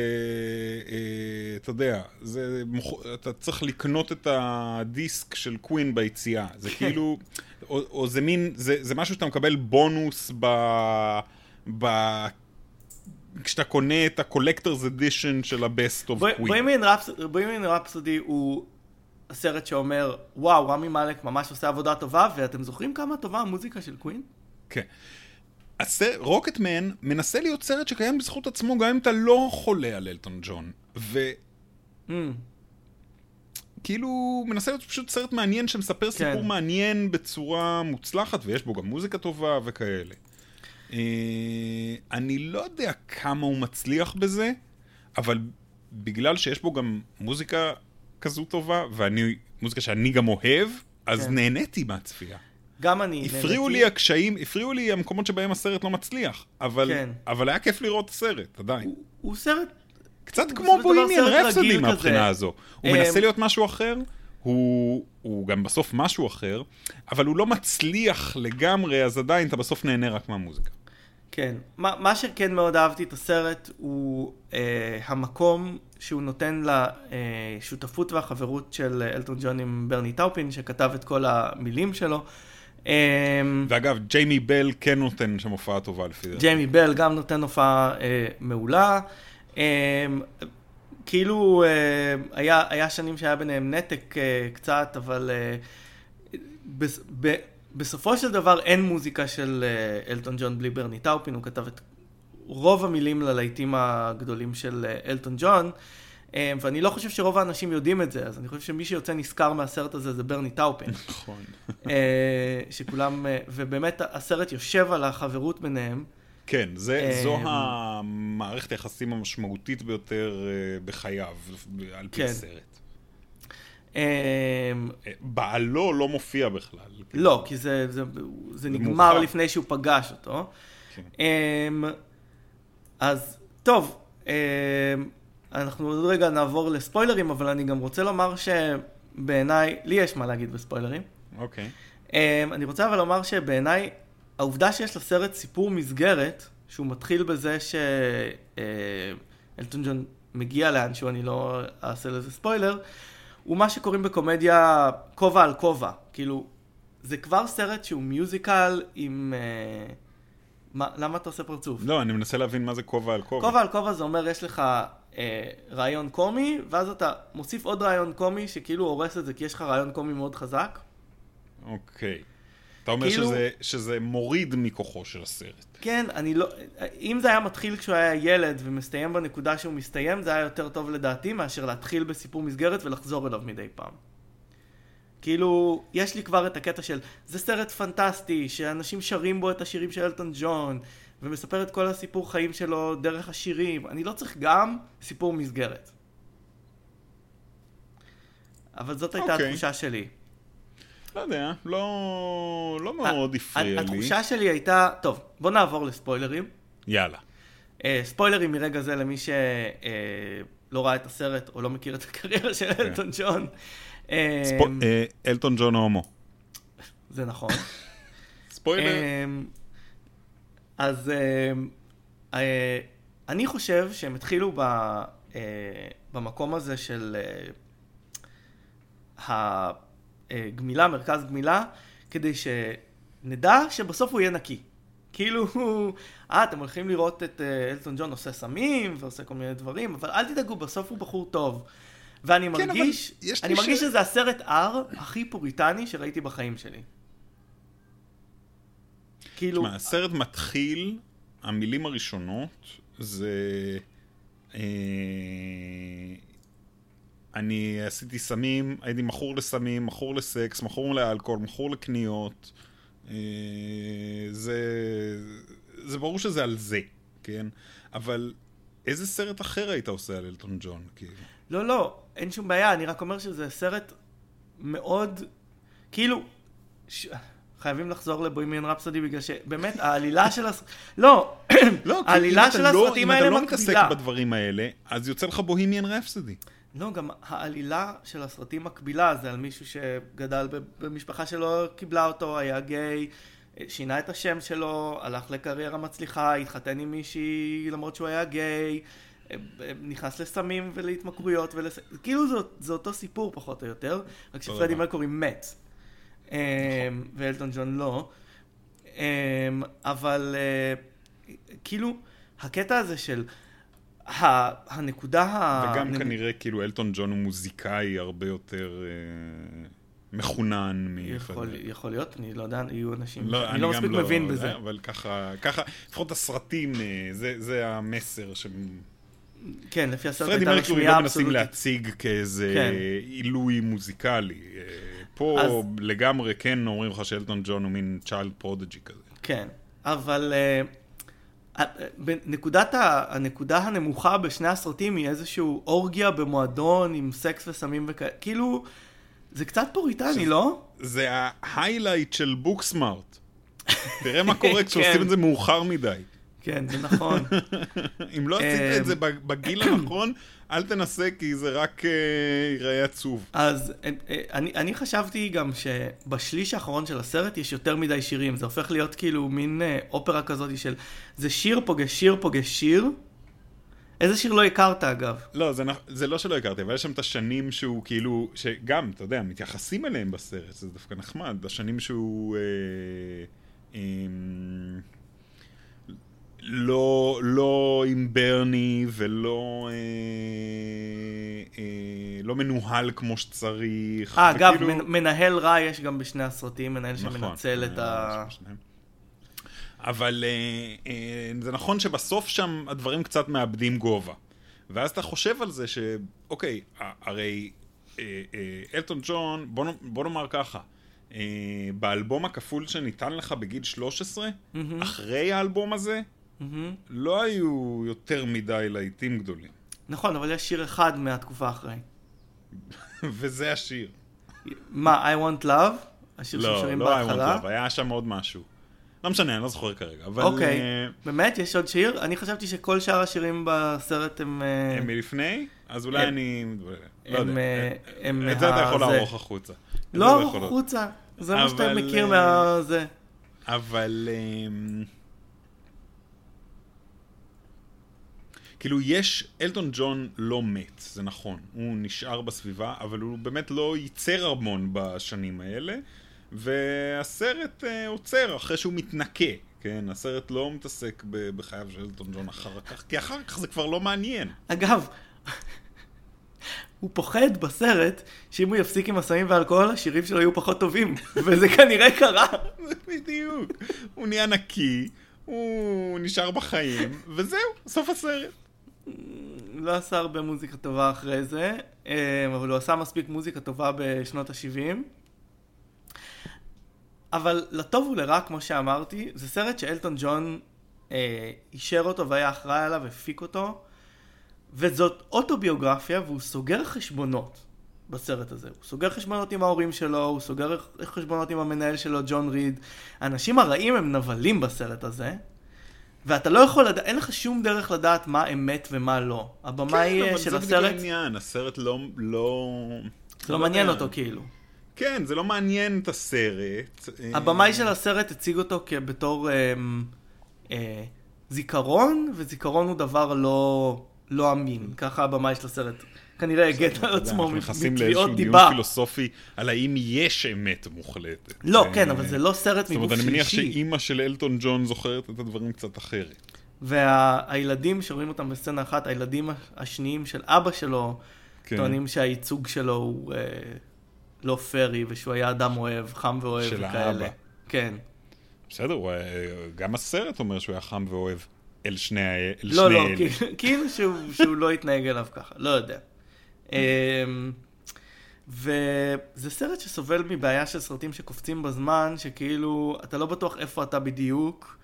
אה, אתה יודע, זה, מוכ- אתה צריך לקנות את הדיסק של קווין ביציאה. זה כן. כאילו, או, או זה מין, זה, זה משהו שאתה מקבל בונוס ב... ב... כשאתה קונה את ה-collector's edition של ה-best of queen. בוהמיאן רפסודי הוא הסרט שאומר, וואו, רמי מאלק ממש עושה עבודה טובה, ואתם זוכרים כמה טובה המוזיקה של קווין? כן. רוקטמן מנסה להיות סרט שקיים בזכות עצמו, גם אם אתה לא חולה על אלטון ג'ון. ו... Mm, כאילו, מנסה להיות פשוט סרט מעניין שמספר סיפור כן. מעניין בצורה מוצלחת, ויש בו גם מוזיקה טובה וכאלה. אה, אני לא יודע כמה הוא מצליח בזה, אבל בגלל שיש בו גם מוזיקה כזו טובה, ואני, מוזיקה שאני גם אוהב, אז כן. נהניתי מהצפייה. גם אני הפריעו. לי הקשיים, הפריעו לי המקומות שבהם הסרט לא מצליח, אבל, כן. אבל היה כיף לראות את הסרט, עדיין. הוא- הוא סרט, קצת הוא כמו בוהימיאן סרט רפסודי מהבחינה כזה. הזו. הוא אמ, מנסה להיות משהו אחר, הוא, הוא גם בסוף משהו אחר, אבל הוא לא מצליח לגמרי, אז עדיין אתה בסוף נהנה רק מהמוזיקה. כן. מה, מה שכן מאוד אהבתי את הסרט הוא אה, המקום שהוא נותן לשותפות והחברות של אלטון ג'ון עם ברני טאופין, שכתב את כל המילים שלו. אה, ואגב, ג'יימי בל כן נותן שם הופעה טובה לפי דעתי. ג'יימי בל גם נותן הופעה אה, מעולה. אה, כאילו אה, היה, היה שנים שהיה ביניהם נתק אה, קצת, אבל בס, ב, בסופו של דבר אין מוזיקה של אלטון ג'ון בלי ברני טאופין, הוא כתב את רוב המילים ללהיטים הגדולים של אלטון ג'ון, ואני לא חושב שרוב האנשים יודעים את זה, אז אני חושב שמי שיוצא נשכר מהסרט הזה זה ברני טאופין. נכון. אה, שכולם, אה, ובאמת הסרט יושב על החברות ביניהם. כן, זה, זו אמ, המערכת היחסים המשמעותית ביותר אה, בחייו, על פי כן. הסרט. אה, אה, בעלו לא מופיע בכלל. לא, כי זה, זה, זה נגמר מאוחר. לפני שהוא פגש אותו. כן. אמ, אז טוב, אמ, אנחנו עוד רגע נעבור לספוילרים, אבל אני גם רוצה לומר שבעיניי, לי יש מה להגיד בספוילרים. אוקיי. אמ, אני רוצה אבל לומר שבעיניי, העובדה שיש לסרט סיפור מסגרת, שהוא מתחיל בזה שאלטון ג'ון מגיע לאנשהו, אני לא אעשה לזה ספוילר, הוא מה שקוראים בקומדיה כובע על כובע. כאילו, זה כבר סרט שהוא מיוזיקל עם... אה, מה, למה אתה עושה פרצוף? לא, אני מנסה להבין מה זה כובע על כובע. כובע על כובע זה אומר יש לך אה, רעיון קומי, ואז אתה מוסיף עוד רעיון קומי שכאילו הורס את זה כי יש לך רעיון קומי מאוד חזק. אוקיי. אתה אומר כאילו- שזה, שזה מוריד מכוחו של הסרט. כן, אני לא... אם זה היה מתחיל כשהוא היה ילד ומסתיים בנקודה שהוא מסתיים, זה היה יותר טוב לדעתי מאשר להתחיל בסיפור מסגרת ולחזור אליו מדי פעם. כאילו, יש לי כבר את הקטע של, זה סרט פנטסטי, שאנשים שרים בו את השירים של אלטון ג'ון, ומספר את כל הסיפור חיים שלו דרך השירים. אני לא צריך גם סיפור מסגרת. אבל זאת הייתה אוקיי. התחושה שלי. לא יודע, לא, לא מאוד הפריע לי. התחושה שלי הייתה, טוב, בוא נעבור לספוילרים. יאללה. אה, ספוילרים מרגע זה למי שלא ראה את הסרט או לא מכיר את הקריירה של אלטון ג'ון. אה, ספו... אה, אלטון ג'ון הומו. זה נכון. ספוילר. אה, אז אה, אה, אני חושב שהם התחילו ב, אה, במקום הזה של אה, הגמילה, מרכז גמילה, כדי שנדע שבסוף הוא יהיה נקי. כאילו, אה, אתם הולכים לראות את אה, אלטון ג'ון עושה סמים ועושה כל מיני דברים, אבל אל תדאגו, בסוף הוא בחור טוב. ואני כן, מרגיש, אני מרגיש ש- שזה הסרט R הכי פוריטני שראיתי בחיים שלי. כאילו, תשמע, הסרט מתחיל, המילים הראשונות זה... אה, אני עשיתי סמים, הייתי מכור לסמים, מכור לסקס, מכור לאלכוהול, מכור לקניות. אה, זה, זה ברור שזה על זה, כן? אבל איזה סרט אחר היית עושה על אלטון ג'ון? כאילו? לא, לא, אין שום בעיה, אני רק אומר שזה סרט מאוד, כאילו, ש... חייבים לחזור לבוימיאן רפסודי בגלל שבאמת העלילה של הס... לא, לא, כי העלילה אם של אתה לא- הסרטים אם האלה אתה לא מתעסק מקבילה. בדברים האלה, אז יוצא לך בוהימיאן רפסודי. לא, גם העלילה של הסרטים מקבילה זה על מישהו שגדל במשפחה שלא קיבלה אותו, היה גיי, שינה את השם שלו, הלך לקריירה מצליחה, התחתן עם מישהי למרות שהוא היה גיי, נכנס לסמים ולהתמכרויות, ולס... כאילו זה, זה אותו סיפור פחות או יותר, רק שפרדי. מרקורי מת, ואלטון ג'ון לא, אמ, אבל אה, כאילו הקטע הזה של ה- הנקודה ה... וגם כנראה כאילו אלטון ג'ון הוא מוזיקאי הרבה יותר אה, מחונן יכול, מפדרר. יכול להיות, אני לא יודע, יהיו אנשים, לא, אני לא גם מספיק מבין יודע, בזה. אבל ככה, ככה, לפחות הסרטים, אה, זה, זה המסר ש... כן, לפי הסרט פרדי הייתה לו מרקורי שמיעה לא מנסים אבסולוטית. להציג כאיזה כן. עילוי מוזיקלי. פה אז- לגמרי כן אומרים לך שאלטון ג'ון הוא מין child prodigy כזה. כן, אבל אה, בנקודת ה, הנקודה הנמוכה בשני הסרטים היא איזשהו אורגיה במועדון עם סקס וסמים וכאלה, כאילו, זה קצת פוריטני, לא? זה ה highlight של Booksmart. תראה מה קורה כשעושים כן. את זה מאוחר מדי. כן, זה נכון. אם לא עשית אמ, את זה בגיל הנכון, אל תנסה כי זה רק אה, ייראה עצוב. אז אה, אה, אני, אני חשבתי גם שבשליש האחרון של הסרט יש יותר מדי שירים, זה הופך להיות כאילו מין אופרה כזאת של זה שיר פוגש שיר פוגש שיר. איזה שיר לא הכרת אגב? לא, זה, לא שלא הכרתי, אבל יש שם את השנים שהוא כאילו, שגם, אתה יודע, מתייחסים אליהם בסרט, זה דווקא נחמד, השנים שהוא... אה, אה, לא, לא עם ברני ולא... אה, אה, לא מנוהל כמו שצריך. אה, אגב, וכאילו- מנ- מנהל רע יש גם בשני הסרטים, מנהל נכון, שמנצל את ה... אה, שניהם. אבל אה, אה, זה נכון שבסוף שם הדברים קצת מאבדים גובה. ואז אתה חושב על זה שאוקיי, ה- הרי אה, אה, אלטון ג'ון, בוא, בוא נאמר ככה, אה, באלבום הכפול שניתן לך בגיל 13, מהמם, אחרי האלבום הזה, מהמם. לא היו יותר מדי להיטים גדולים. נכון, אבל יש שיר אחד מהתקופה אחרי. וזה השיר. מה, I want love? השיר לא, ששרים לא I want בהתחלה? love, היה שם עוד משהו. לא משנה, אני לא זוכר כרגע, אבל... אוקיי. אה, באמת? יש עוד שיר? אני חשבתי שכל שאר השירים בסרט הם... אה, הם מלפני? אז אולי הם- אני... לא הם, יודע. אה, הם את זה אתה יכול מה- זה. לערוך החוצה. זה לא, יכול- החוצה. זה מה שאתה מכיר אה, מהזה. אבל... כאילו יש, אלטון ג'ון לא מת, זה נכון, הוא נשאר בסביבה, אבל הוא באמת לא ייצר המון בשנים האלה, והסרט אה, עוצר אחרי שהוא מתנקה, כן? הסרט לא מתעסק בחייו של אלטון ג'ון אחר כך, כי אחר כך זה כבר לא מעניין. אגב, הוא פוחד בסרט שאם הוא יפסיק עם הסמים והאלכוהול, השירים שלו יהיו פחות טובים, וזה כנראה קרה. בדיוק. הוא נהיה נקי, הוא נשאר בחיים, וזהו, סוף הסרט. לא עשה הרבה מוזיקה טובה אחרי זה, אה, אבל הוא עשה מספיק מוזיקה טובה בשנות ה-70. אבל לטוב ולרע, כמו שאמרתי, זה סרט שאלטון ג'ון אה, אישר אותו והיה אחראי עליו, הפיק אותו, וזאת אוטוביוגרפיה, והוא סוגר חשבונות בסרט הזה. הוא סוגר חשבונות עם ההורים שלו, הוא סוגר חשבונות עם המנהל שלו, ג'ון ריד. האנשים הרעים הם נבלים בסרט הזה, ואתה לא יכול לדעת, אין לך שום דרך לדעת מה אמת ומה לא. הבמאי כן, אה, אבל של זה בדיוק הסרט, העניין, הסרט לא... לא... זה לא מעניין יודע. אותו כאילו. כן, זה לא מעניין את הסרט. הבמאי אה, של הסרט הציג אותו כבתור אה, אה, זיכרון, וזיכרון הוא דבר לא, לא אמין. ככה הבמאי של הסרט כנראה הגן על אתה יודע, עצמו אנחנו נכנסים מתביעות לאיזשהו דיון דיבה. פילוסופי על האם יש אמת מוחלטת. לא, אה, כן, אבל זה לא סרט זאת אומרת, מגוף אני מניח שלישי. שאימא של אלטון ג'ון זוכרת את הדברים קצת אחרת. והילדים שרואים אותם בסצנה אחת, הילדים השניים של אבא שלו, כן. טוענים שהייצוג שלו הוא אה, לא פרי, ושהוא היה אדם אוהב, חם ואוהב של וכאלה. האבא. כן. בסדר, הוא היה- גם הסרט אומר שהוא היה חם ואוהב אל שני ה- אל לא, לא. כאילו- כאילו שהוא, שהוא לא התנהג אליו ככה, לא יודע. אמ, וזה סרט שסובל מבעיה של סרטים שקופצים בזמן, שכאילו, אתה לא בטוח איפה אתה בדיוק,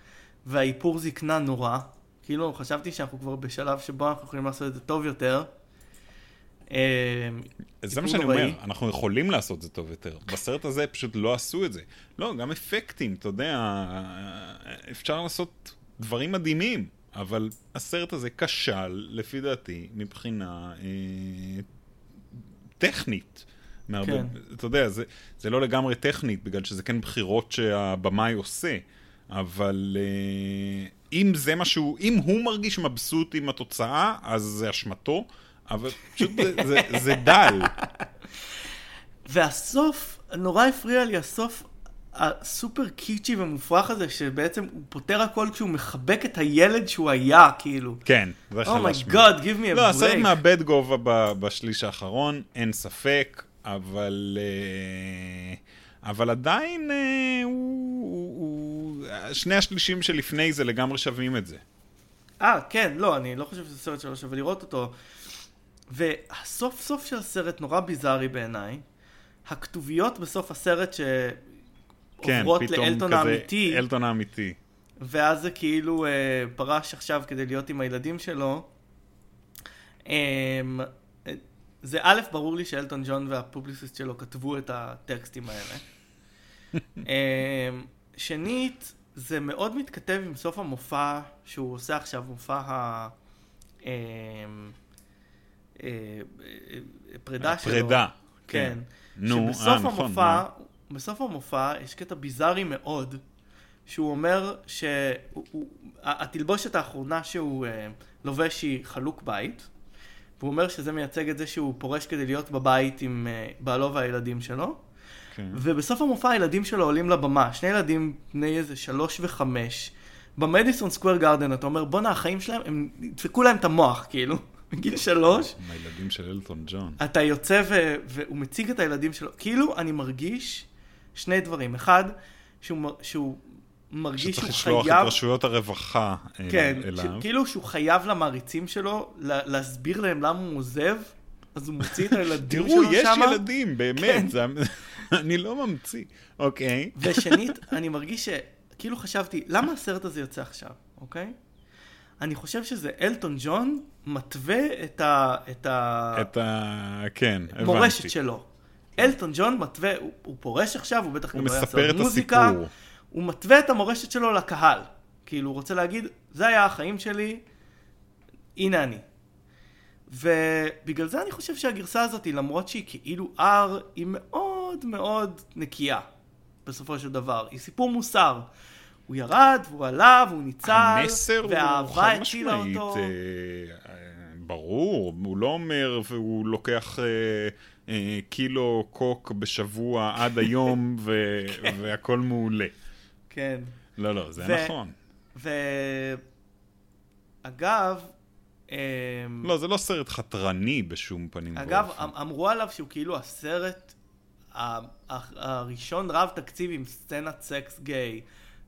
והאיפור זקנה נורא. כאילו, חשבתי שאנחנו כבר בשלב שבו אנחנו יכולים לעשות את זה טוב יותר. אמ, זה מה שאני. אומר, אנחנו יכולים לעשות זה טוב יותר. בסרט הזה פשוט לא עשו את זה. לא, גם אפקטים, אתה יודע, אפשר לעשות דברים מדהימים, אבל הסרט הזה כשל, לפי דעתי, מבחינה אה, טכנית. מהרבה, כן. אתה יודע, זה, זה לא לגמרי טכנית, בגלל שזה כן בחירות שהבמאי עושה, אבל אה, אם זה משהו, אם הוא מרגיש מבסוט עם התוצאה, אז זה אשמתו, אבל פשוט זה, זה, זה דל. והסוף, נורא הפריע לי הסוף הסופר קיצ'י ומופרך הזה, שבעצם הוא פותר הכל כשהוא מחבק את הילד שהוא היה, כאילו. כן, זה חלש. מאוד. oh my god, give me a לא, הסרט break. מאבד גובה ב- בשליש האחרון, אין ספק, אבל... אה, אבל עדיין אה, הוא. שני השלישים שלפני זה לגמרי שווים את זה. אה, כן, לא, אני לא חושב שזה סרט שלא שווה לראות אותו. והסוף סוף של הסרט נורא ביזארי בעיניי. הכתוביות בסוף הסרט כן, שעוברות פתאום לאלטון כזה, האמיתי, אלטון האמיתי. ואז זה כאילו אה, פרש עכשיו כדי להיות עם הילדים שלו. אה, זה א', ברור לי שאלטון ג'ון והפובליסיסט שלו כתבו את הטקסטים האלה. אה, שנית, זה מאוד מתכתב עם סוף המופע שהוא עושה עכשיו, מופע ה... אה, אה, אה, פרידה שלו. הפרידה. כן. נו, שבסוף אה, נכון. המופע, מה? בסוף המופע יש קטע ביזארי מאוד, שהוא אומר שהתלבושת האחרונה שהוא אה, לובש היא חלוק בית, והוא אומר שזה מייצג את זה שהוא פורש כדי להיות בבית עם אה, בעלו והילדים שלו, כן. ובסוף המופע הילדים שלו עולים לבמה, שני ילדים בני איזה שלוש וחמש, במדיסון סקוויר גארדן אתה אומר, בואנה, החיים שלהם, הם דפקו להם את המוח, כאילו, בגיל שלוש. עם הילדים של אלטון ג'ון. אתה יוצא ו- והוא מציג את הילדים שלו, כאילו אני מרגיש שני דברים. אחד, שהוא, שהוא מרגיש שצריך שהוא לשלוח את חייב, רשויות הרווחה אל- כן, אליו. כאילו שהוא חייב למעריצים שלו לה- להסביר להם למה הוא עוזב, אז הוא מוציא את הילדים תראו, שלו יש שמה. ילדים, כן. באמת, זה- אני לא ממציא. אוקיי. ושנית, אני מרגיש שכאילו חשבתי, למה הסרט הזה יוצא עכשיו, אוקיי? אני חושב שזה אלטון ג'ון מתווה את ה... את ה... את ה... כן, הבנתי. מורשת שלו. אלטון ג'ון מתווה, הוא, הוא פורש עכשיו, הוא בטח הוא גם לא יעשה מספר עוד מוזיקה. הסיפור. הוא מתווה את המורשת שלו לקהל. כאילו, הוא רוצה להגיד, זה היה החיים שלי, הנה אני. ובגלל זה אני חושב שהגרסה הזאת, למרות שהיא כאילו R, היא מאוד מאוד נקייה, בסופו של דבר. היא סיפור מוסר. הוא ירד, והוא עלה, והוא ניצל, המסר הוא חד משמעית. אה, אה, ברור, הוא לא אומר והוא לוקח אה, קילו קוק בשבוע עד היום ו- והכל מעולה. כן. לא, לא, זה ו- נכון. ואגב, אמ, לא, זה לא סרט חתרני בשום פנים אגב, ואופן. אמ- אמרו עליו שהוא כאילו הסרט הראשון רב תקציב עם סצנת סקס גיי.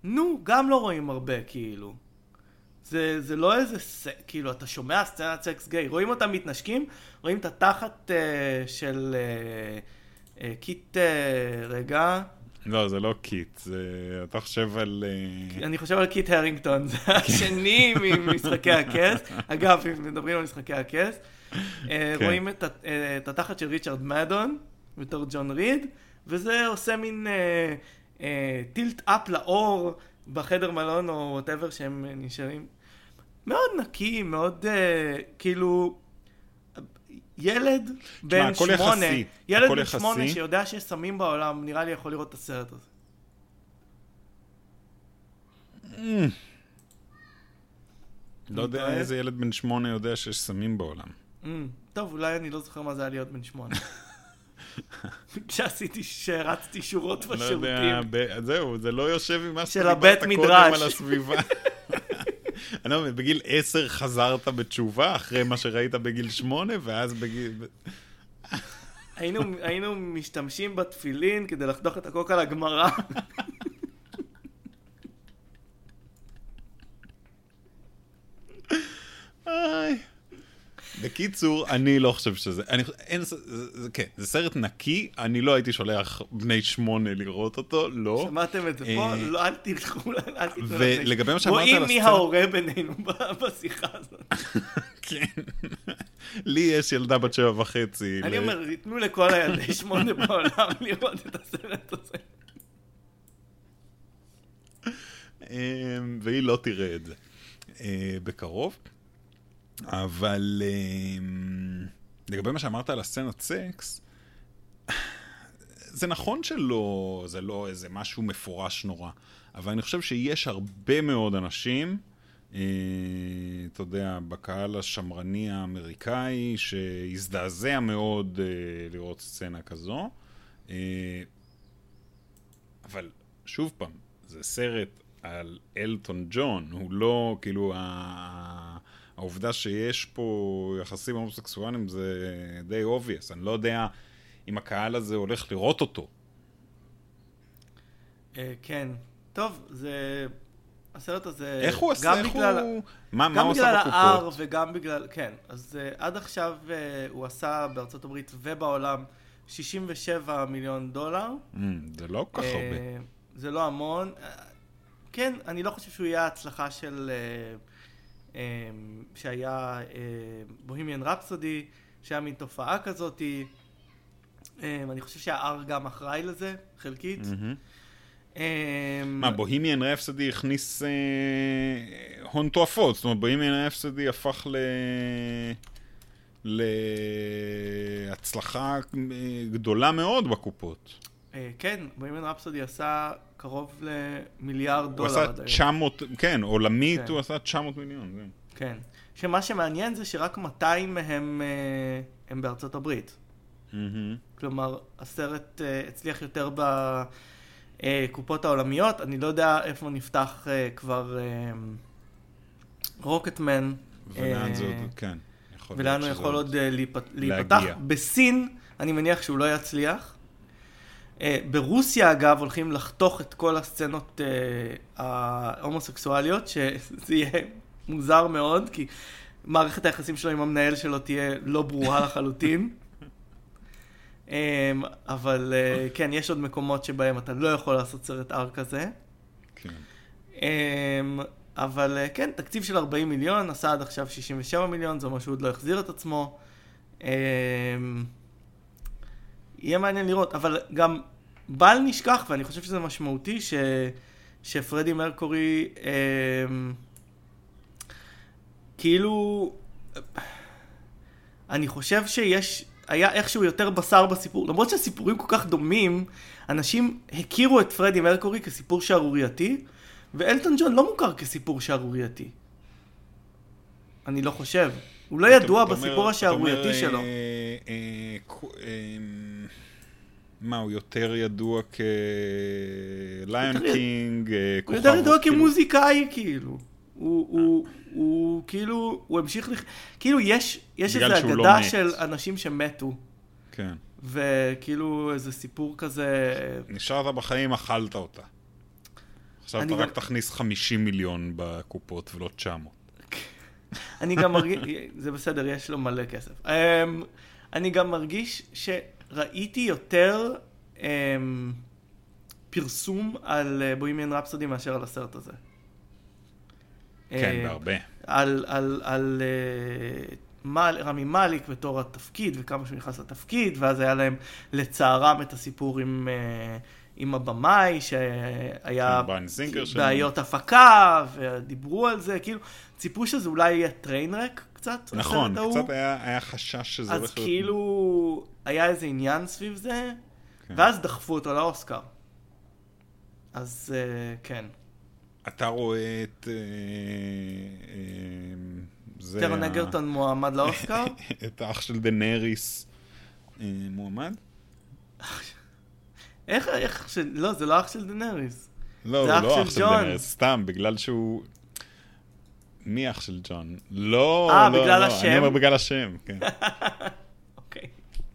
נו, גם לא רואים הרבה, כאילו. זה, זה לא איזה, ס... כאילו, אתה שומע סצנת סקס גיי, רואים אותם מתנשקים, רואים את התחת uh, של אה, אה, קיט, אה, רגע, לא, זה לא קיט, זה... אתה חושב על... אה, אני חושב על קיט הרינגטון, זה השני ממשחקי הכס. אגב, אם מדברים על משחקי הכס, אה, כן. רואים את אה, את התחת של ריצ'רד מאדן בתור ג'ון ריד, וזה עושה מין tilt up לאור בחדר מלון או whatever שהם אה, נשארים. מאוד נקי, מאוד אה, כאילו... ילד בן שמונה, ילד בן. שמונה שיודע שיש סמים בעולם, נראה לי יכול לראות את הסרט הזה. לא יודע? איזה ילד בן שמונה יודע שיש סמים בעולם. Mm, טוב, אולי אני לא זוכר מה זה היה להיות בן שמונה. כשעשיתי, שהרצתי שורות לא יודע, בשירותים. זהו, זה לא יושב עם מה שדיברת קודם. על הסביבה. אני לא מבין, בגיל עשר חזרת בתשובה אחרי מה שראית בגיל שמונה, ואז בגיל... היינו, היינו משתמשים בתפילין כדי לחתוך את הקוק על הגמרא. איי. בקיצור, אני לא חושב שזה... אני, אין, זה, זה, כן, זה סרט נקי, אני לא הייתי שולח בני שמונה לראות אותו, לא. שמעתם את זה פה? אה, לא, אל תלכו, אל תתנו ולגבי מה שאמרת רואים על מי הסצנה- ההורה בינינו בשיחה הזאת. כן. לי יש ילדה בת שבע וחצי. אני אומר, תנו לכל הילדי שמונה בעולם לראות את הסרט הזה. אמ, והיא לא תראה את זה אה, בקרוב. אבל אמ, לגבי מה שאמרת על הסצנת סקס, זה נכון שלא, זה לא איזה משהו מפורש נורא, אבל אני חושב שיש הרבה מאוד אנשים, אה, אתה יודע, בקהל השמרני האמריקאי, שהזדעזע מאוד אה, לראות סצנה כזו. אה, אבל שוב פעם, זה סרט על אלטון ג'ון, הוא לא, כאילו, ה... העובדה שיש פה יחסים הומוסקסואליים זה די obvious, אני לא יודע אם הקהל הזה הולך לראות אותו. אה, כן. טוב, זה... הסרט הזה... איך הוא עשה, גם איך בגלל- הוא... מה, מה גם הוא בגלל עשה ה-R בקופות? וגם בגלל, כן, אז uh, עד עכשיו uh, הוא עשה בארצות הברית ובעולם 67 מיליון דולר. Mm, זה לא כל כך הרבה. אה, זה לא המון. אה, כן, אני לא חושב שהוא יהיה ההצלחה של... אה, אה, שהיה בוהמיאן רפסודי, שהיה מין תופעה כזאתי. אה, אני חושב שה-R גם אחראי לזה, חלקית. אה, מה, בוהמיאן רפסדי הכניס אה, הון תועפות, זאת אומרת, בוהמיאן רפסדי הפך ל... להצלחה אה, גדולה מאוד בקופות. אה, כן, בוהמיאן רפסודי עשה קרוב למיליארד הוא דולר. עשה עד היום. 900, כן, עולמית כן. הוא עשה 900 מיליון. כן. שמה שמעניין זה שרק 200 מהם אה, הם בארצות הברית. כלומר, הסרט אה, הצליח יותר ב... אה, קופות העולמיות, אני לא יודע איפה נפתח כבר רוקטמן. ולאן זה עוד, כן. ולאן הוא יכול עוד להיפתח. בסין, אני מניח שהוא לא יצליח. ברוסיה, אגב, הולכים לחתוך את כל הסצנות ההומוסקסואליות, שזה יהיה מוזר מאוד, כי מערכת היחסים שלו עם המנהל שלו תהיה לא ברורה לחלוטין. אמ, אבל אה, כן, יש עוד מקומות שבהם אתה לא יכול לעשות סרט אר כזה. כן. אמ, אבל אה, כן, תקציב של 40 מיליון, עשה עד עכשיו 67 מיליון, זה אומר שהוא עוד לא החזיר את עצמו. יהיה מעניין לראות, אבל גם בל נשכח, ואני חושב שזה משמעותי, ש... שפרדי מרקורי, כאילו, אני חושב שיש, היה איכשהו יותר בשר בסיפור, למרות שהסיפורים כל כך דומים, אנשים הכירו את פרדי מרקורי כסיפור שערורייתי, ואלטון ג'ון לא מוכר כסיפור שערורייתי. אני לא חושב. הוא לא ידוע בסיפור השערורייתי שלו. אה, אה, אה, מה, הוא יותר ידוע כליון קינג, כוכב... הוא יותר ידוע כאילו- כמוזיקאי, כאילו. הוא, כאילו, הוא המשיך. כאילו יש, איזו אגדה לא של אנשים שמתו. כן. וכאילו איזה סיפור כזה... נשארת בחיים, אכלת אותה. עכשיו אתה. רק תכניס 50 מיליון בקופות ולא 900. אני גם מרגיש, זה בסדר, יש לו מלא כסף. Um, אני גם מרגיש שראיתי יותר um, פרסום על בוימיאן רפסודי מאשר על הסרט הזה. כן, אה, בהרבה. על, על, על uh, מל, רמי מאליק בתור התפקיד, וכמה שהוא נכנס לתפקיד, ואז היה להם לצערם את הסיפור עם, uh, עם הבמאי, שהיה בעיות הפקה, ודיברו על זה, כאילו, ציפו שזה אולי יהיה train wreck קצת. נכון, קצת היה, היה חשש שזה הולך להיות... אז כאילו, היה איזה עניין סביב זה, כן. ואז דחפו אותו לאוסקר. אז אה, כן. אתה רואה את... אה, אה, טארון אגרטון מועמד לאוסקר? את האח של דנאריס אה, מועמד? איך, איך של... לא, זה לא אח של דנאריס. לא, זה לא אח של דנאריס, סתם, בגלל שהוא... מי אח של ג'ון? לא, לא, לא. אה, בגלל השם? אני אומר בגלל השם, כן. אוקיי,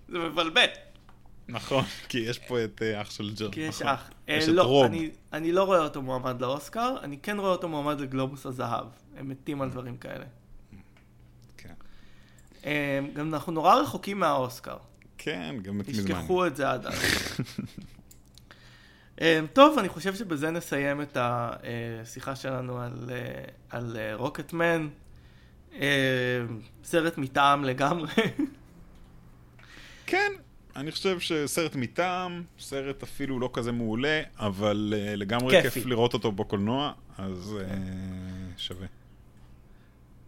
זה מבלבל. נכון, כי יש פה את אה, אח של ג'ון. כי יש נכון. אח. יש אה, את לא, רוב. אני, לא רואה אותו מועמד לאוסקר, אני כן רואה אותו מועמד לגלובוס הזהב. הם מתים על דברים כאלה. כן. אה, גם אנחנו נורא רחוקים מהאוסקר. כן, גם מזמן. תשכחו את זה עד אז. טוב, אני חושב שבזה נסיים את השיחה שלנו על, על רוקטמן. סרט מטעם לגמרי. כן, אני חושב שסרט מטעם, סרט אפילו לא כזה מעולה, אבל uh, לגמרי כיף לראות אותו בקולנוע, אז uh, שווה.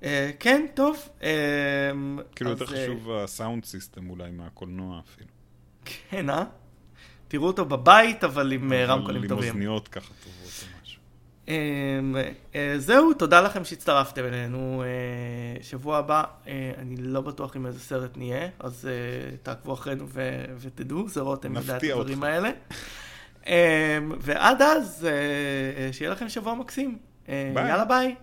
Uh, כן, טוב. Uh, כאילו יותר חשוב הסאונד סיסטם אולי מהקולנוע אפילו. כן, אה? תראו אותו בבית, אבל עם רמקולים טובים. עם אוזניות ככה טובות. אמ, אה, זהו, תודה לכם שהצטרפתם אלינו. אה, שבוע הבא, אה, אני לא בטוח עם איזה סרט נהיה, אז תעקבו אחרינו ותדעו, זה רותם יודע את הדברים האלה. אמ, ועד אז, שיהיה לכם שבוע מקסים. ביי. יאללה ביי.